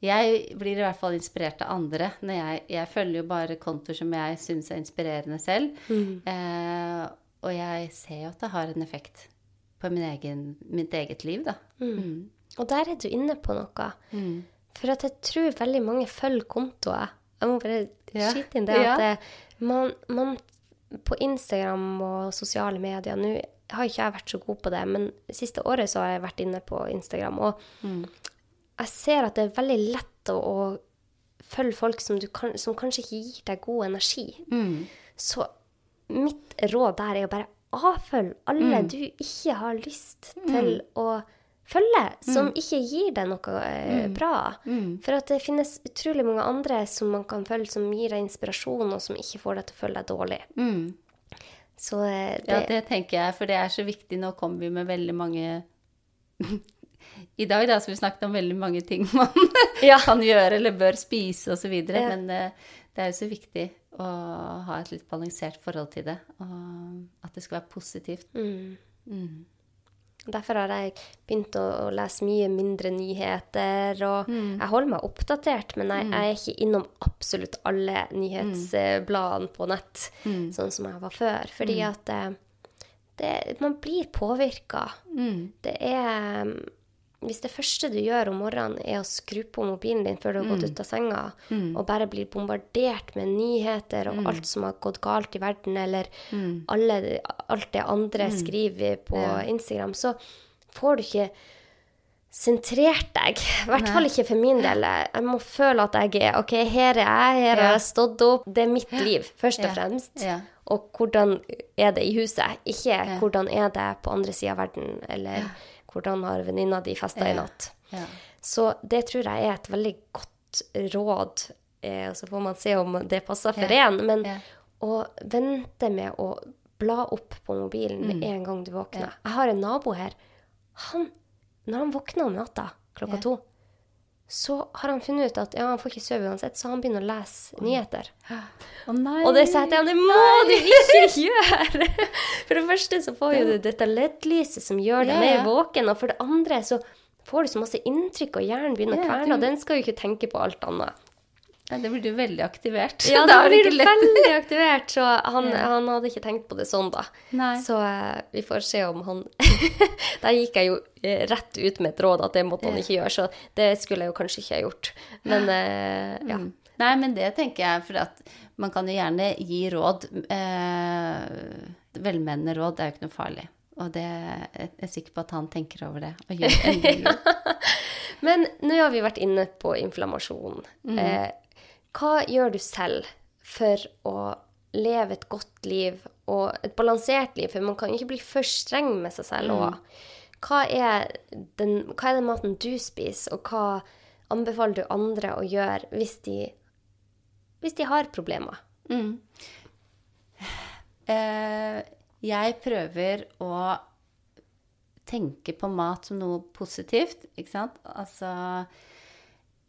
Jeg blir i hvert fall inspirert av andre. Når jeg, jeg følger jo bare kontoer som jeg syns er inspirerende selv. Eh, og jeg ser jo at det har en effekt på min egen, mitt eget liv, da. Mm. Og der er du inne på noe. Mm. For at jeg tror veldig mange følger kontoer. Jeg må bare Ja. skyte inn det at Ja. man, man på Instagram og sosiale medier Nå har ikke jeg vært så god på det, men siste året så har jeg vært inne på Instagram, og jeg ser at det er veldig lett å, å følge folk som, du kan, som kanskje ikke gir deg god energi. Mm. Så mitt råd der er å bare avfølge alle du ikke har lyst til å følge, som ikke gir deg noe eh, bra. For at det finnes utrolig mange andre som man kan følge, som gir deg inspirasjon, og som ikke får deg til å føle deg dårlig. Mm. Så eh, Ja, det, det tenker jeg, for det er så viktig. Nå kommer vi med veldig mange [LAUGHS] I dag da, så vi snakket om veldig mange ting [LAUGHS] man Ja. kan gjøre eller bør spise osv. Ja. Men eh, det er jo så viktig å ha et litt balansert forhold til det. Og at det skal være positivt. mm, Derfor har jeg begynt å, å lese mye mindre nyheter, og jeg holder meg oppdatert, men jeg, jeg er ikke innom absolutt alle nyhetsbladene på nett, sånn som jeg var før. Fordi at eh, det, man blir påvirka. Det er Hvis det første du gjør om morgenen, er å skru på mobilen din før du har gått ut av senga, og bare blir bombardert med nyheter og alt som har gått galt i verden, eller alle, alt det andre skriver på Instagram, så får du ikke sentrert deg. I hvert fall ikke for min del. Jeg må føle at jeg er OK, her er jeg, her har jeg stått opp. Det er mitt liv, først og fremst. Ja. Og hvordan er det i huset? Ikke hvordan er det på andre sida av verden, eller hvordan har venninna di festa i natt. Ja. Så det tror jeg er et veldig godt råd, eh, så får man se om det passer for en. Men å vente med å bla opp på mobilen med en gang du våkner. Jeg har en nabo her. Han, når han våkner om natta klokka to, så har han funnet ut at ja, han får ikke sove uansett, så han begynner å lese nyheter. Å nei. Og det sa jeg til ham, det må du ikke [LAUGHS] gjøre! For det første så får du dette LED-lyset som gjør deg mer våken, og for det andre så får du så masse inntrykk, og hjernen begynner å kverne, og den skal jo ikke tenke på alt annet. Nei, det blir du veldig aktivert. Ja, [LAUGHS] Da blir du veldig aktivert, så han, han hadde ikke tenkt på det sånn, da. Nei. Så uh, vi får se om han [LAUGHS] Der gikk jeg jo eh, rett ut med et råd at det måtte han ikke gjøre, så det skulle jeg jo kanskje ikke ha gjort. Men uh, ja. Mm. Nei, men det tenker jeg, for at man kan jo gjerne gi råd. Uh, velmenende råd er jo ikke noe farlig. Og det jeg er sikker på at han tenker over det og gjør endringer. [LAUGHS] Men nå har vi vært inne på inflammasjon. Mm. Eh, hva gjør du selv for å leve et godt liv og et balansert liv? For man kan jo ikke bli for streng med seg selv Mm. òg. Hva, er den- hva er den maten du spiser, og hva anbefaler du andre å gjøre hvis de, hvis de har problemer? [SIGHS] Eh, jeg prøver å tenke på mat som noe positivt, ikke sant? Altså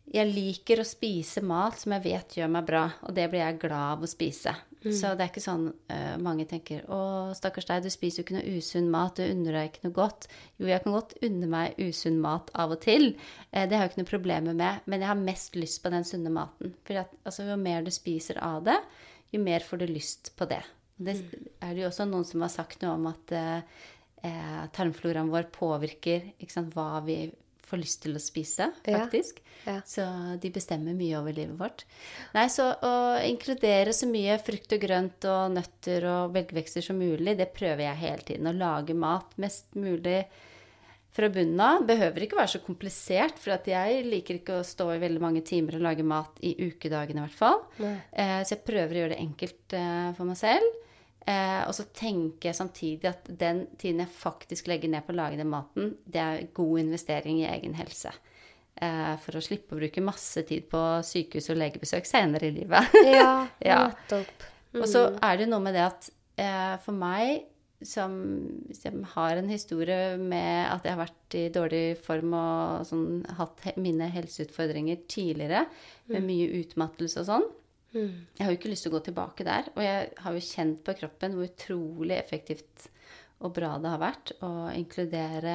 Jeg liker å spise mat som jeg vet gjør meg bra, og det blir jeg glad av å spise. Så det er ikke sånn uh, mange tenker 'Å, stakkars deg, du spiser jo ikke noe usunn mat, du unner deg ikke noe godt'. Jo, jeg kan godt unne meg usunn mat av og til. uh, det har jeg ikke noe problemer med, men jeg har mest lyst på den sunne maten. For at, altså, jo mer du spiser av det, jo mer får du lyst på det. Det er det jo også noen som har sagt noe om at uh, tarmfloraen vår påvirker ikke sant, hva vi får lyst til å spise, faktisk. Ja. Så de bestemmer mye over livet vårt. Nei, så å inkludere så mye frukt og grønt og nøtter og belgvekster som mulig, det prøver jeg hele tiden. Å lage mat mest mulig fra bunnen av. Behøver ikke være så komplisert, for jeg liker ikke å stå i veldig mange timer og lage mat i ukedagene, i hvert fall. Eh, så jeg prøver å gjøre det enkelt eh, for meg selv. Eh, og så tenker jeg samtidig at den tiden jeg faktisk legger ned på å lage den maten, det er god investering i egen helse. Eh, for å slippe å bruke masse tid på sykehus og legebesøk senere i livet. [LAUGHS] Ja, [LAUGHS] Ja. nettopp. Og så er det noe med det at eh, for meg som, som har en historie med at jeg har vært i dårlig form og sånn, hatt mine helseutfordringer tidligere, med mye utmattelse og sånn Jeg har jo ikke lyst til å gå tilbake der. Og jeg har jo kjent på kroppen hvor utrolig effektivt og bra det har vært å inkludere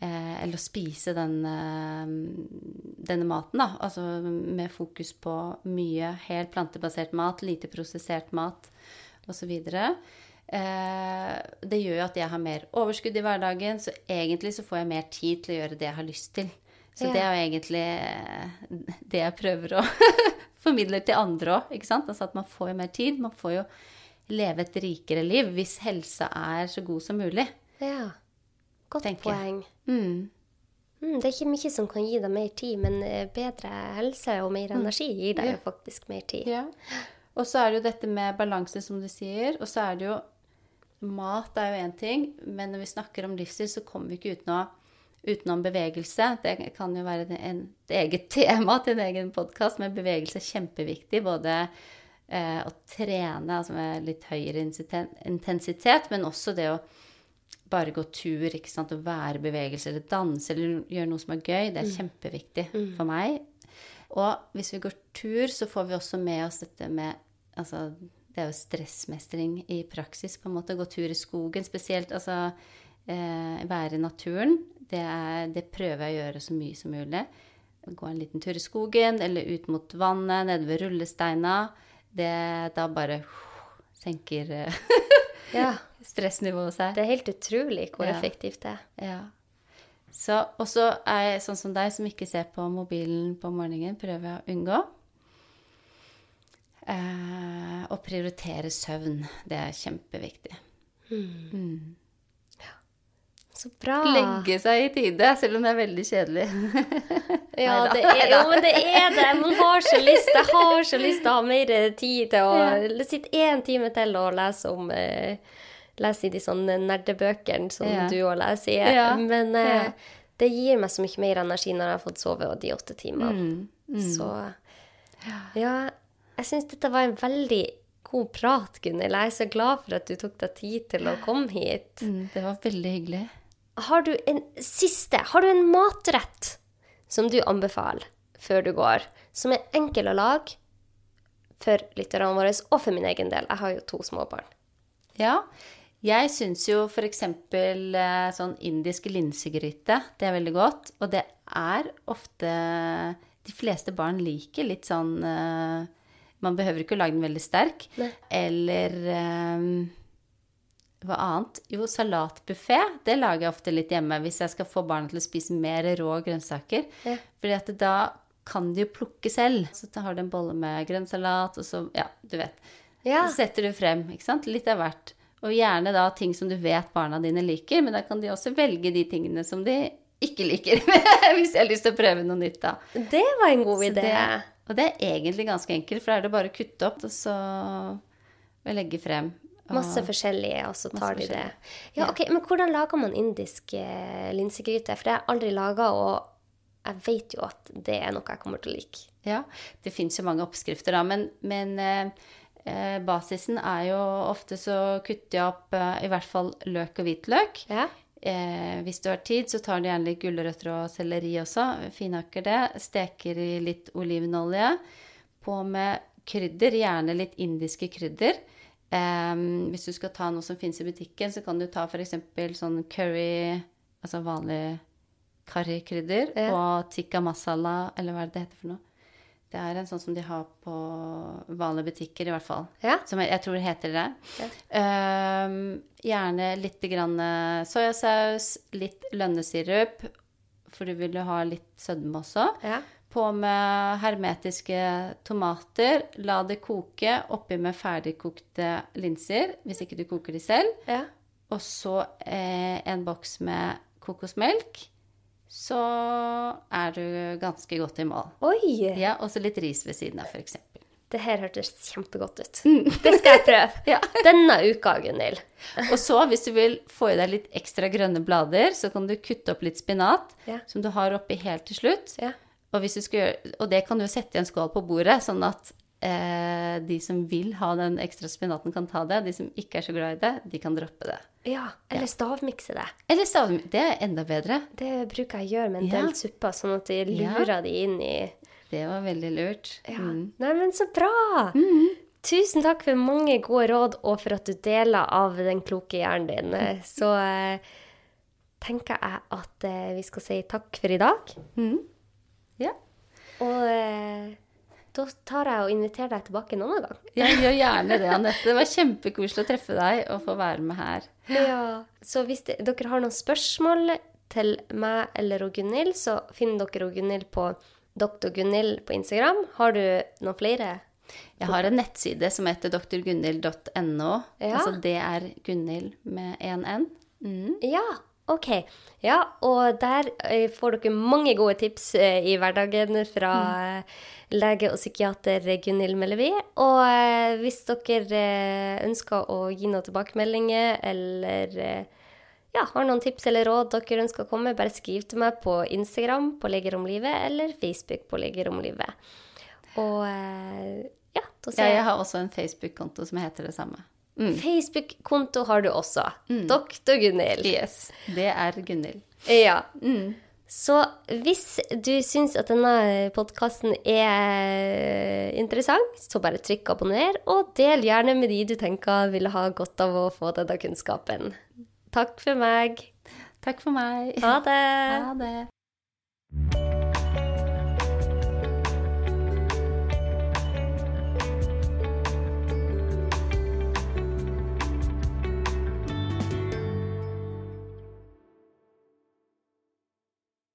eh, eller å spise den, eh, denne maten, da. Altså med fokus på mye helt plantebasert mat, lite prosessert mat osv. Eh, det gjør jo at jeg har mer overskudd i hverdagen, så egentlig så får jeg mer tid til å gjøre det jeg har lyst til. Så Ja. det er jo egentlig eh, det jeg prøver å [LAUGHS] formidle til andre òg. Altså at man får jo mer tid. Man får jo leve et rikere liv hvis helsa er så god som mulig. Ja. Godt poeng. Mm. Mm, det er ikke mye som kan gi deg mer tid, men eh, bedre helse og mer energi gir deg Ja. jo faktisk mer tid. Ja. Og så er det jo dette med balanse, som du sier. Og så er det jo Mat er jo én ting, men når vi snakker om livsstil, så kommer vi ikke utenom, utenom bevegelse. Det kan jo være en, et eget [LAUGHS] tema til en egen podkast, men bevegelse er kjempeviktig. Både eh, å trene altså med litt høyere intensitet- men også det å bare gå tur, ikke sant, og være i bevegelse, eller danse, eller gjøre noe som er gøy. Det er kjempeviktig for meg. Og hvis vi går tur, så får vi også med oss dette med altså, det er jo stressmestring i praksis, på en måte. Gå tur i skogen spesielt. Altså eh, være i naturen. Det, er, det prøver jeg å gjøre så mye som mulig. Gå en liten tur i skogen eller ut mot vannet, nede ved rullesteina. Det da bare senker eh, Ja. [LAUGHS] stressnivået seg. Det er helt utrolig hvor Ja. effektivt det er. Ja. Så, og så er jeg sånn som deg, som ikke ser på mobilen på morgenen, prøver jeg å unngå. Eh, og prioritere søvn. Det er kjempeviktig. Så bra. Legge seg i tide, selv om det er veldig kjedelig. [LAUGHS] Ja, det er, jo, men det er det. Man har så lyst. Jeg har så lyst til å ha mer tid til å Ja. sitte én time til og lese om eh, Lese i de sånne nerdebøkene som Ja. du òg leser i. Ja. Men eh, det gir meg så mye mer energi når jeg har fått sove de åtte timene. Mm. Så ja, jeg syns dette var en veldig god prat, Gunhild. Jeg er så glad for at du tok deg tid til å komme hit. Mm, det var veldig hyggelig. Har du en siste Har du en matrett som du anbefaler før du går, som er enkel å lage for lytterne våre, og for min egen del? Jeg har jo to små barn. Ja. Jeg syns jo f.eks. Eh, sånn indisk linsegryte, det er veldig godt. Og det er ofte De fleste barn liker litt sånn eh, Man behøver ikke å lage den veldig sterk. Nei. Eller eh, hva annet? Jo, salatbuffé. Det lager jeg ofte litt hjemme hvis jeg skal få barna til å spise mer rå grønnsaker. Ja. Fordi at da kan de jo plukke selv. Så da har du en bolle med grønnsalat, og så Ja, du vet. Ja. Så setter du frem, ikke sant? Litt av hvert. Og gjerne da ting som du vet barna dine liker, men da kan de også velge de tingene som de ikke liker. [LAUGHS] Hvis de har lyst til å prøve noe nytt, da. Det var en god Så idé. det, og det er egentlig ganske enkelt, for da er det bare å kutte opp og så legge frem. Masse forskjellige, og så tar de det. Ja, ok, Men hvordan lager man indisk eh, linsegryte? For det har jeg aldri laga, og jeg vet jo at det er noe jeg kommer til å like. Ja, det fins jo mange oppskrifter, da, men, men eh, eh, basisen er jo ofte så kutter jeg opp eh, i hvert fall løk og hvitløk. Ja. Eh, hvis du har tid, så tar du gjerne litt gulrøtter og selleri også. Finhakker det. Steker i litt olivenolje. På med krydder, gjerne litt indiske krydder. Eh, hvis du skal ta noe som finnes i butikken, så kan du ta f.eks. sånn curry, altså vanlig karrikrydder, Ja. og tikka masala, eller hva er det det heter for noe? Det er en sånn som de har på vanlige butikker, i hvert fall. Ja. Som jeg, jeg tror det heter det. Ja. Um, gjerne litt grann eh, soyasaus, litt lønnesirup, for du vil jo ha litt sødme også. Ja. På med hermetiske tomater. La det koke oppi med ferdigkokte linser, hvis ikke du koker de selv. ja. Og så eh, en boks med kokosmelk. Så er du ganske godt i mål. Oi! Ja, Og så litt ris ved siden av, f.eks. Det her hørtes kjempegodt ut. [LAUGHS] Det skal jeg prøve. [LAUGHS] Ja. Denne uka, Gunhild. [LAUGHS] Og så, hvis du vil få i deg litt ekstra grønne blader, så kan du kutte opp litt spinat, Ja. som du har oppi helt til slutt. Ja. Og, hvis du skal gjøre, og det kan du sette i en skål på bordet, sånn at eh, de som vil ha den ekstra spinaten, kan ta det. De som ikke er så glad i det, de kan droppe det. Ja, eller stavmikse det. Eller stavmikse, Det er enda bedre. Det bruker jeg å gjøre med en Ja. del supper, sånn at de Ja. lurer de inn i Det var veldig lurt. ja. Mm. Nei, men så bra! Tusen takk for mange gode råd, og for at du deler av den kloke hjernen din. Eh, Så eh, tenker jeg at eh, vi skal si takk for i dag. Mm. Og eh, da tar jeg og inviterer deg tilbake en annen gang. Jeg gjør gjerne det, Anette. Det var kjempekoselig å treffe deg og få være med her. Ja. Så hvis det, dere har noen spørsmål til meg eller Gunhild, så finner dere Gunhild på Dr. Gunhild på Instagram. Har du noen flere? Jeg har en nettside som heter drgunhild.no. Ja. Altså det er Gunhild med én N. Mm. Ja, ok. Ja, og der eh, får dere mange gode tips eh, i hverdagen fra mm. lege og psykiater Gunhild Mellevi. Og eh, hvis dere ønsker å gi noen tilbakemeldinger eller ja, har noen tips eller råd dere ønsker å komme, bare skriv til meg på Instagram på Leger om livet eller Facebook på Leger om livet. Og ja, da ser jeg jeg har også en Facebook-konto som heter det samme. Mm. Facebook-konto har du også. Dr. Gunhild. Yes. Det er Gunhild. Ja. Mm. Så hvis du syns at denne podkasten er interessant, så bare trykk abonner, og del gjerne med de du tenker ville ha godt av å få denne kunnskapen. Takk for meg. Takk for meg. Ha det. Ha det.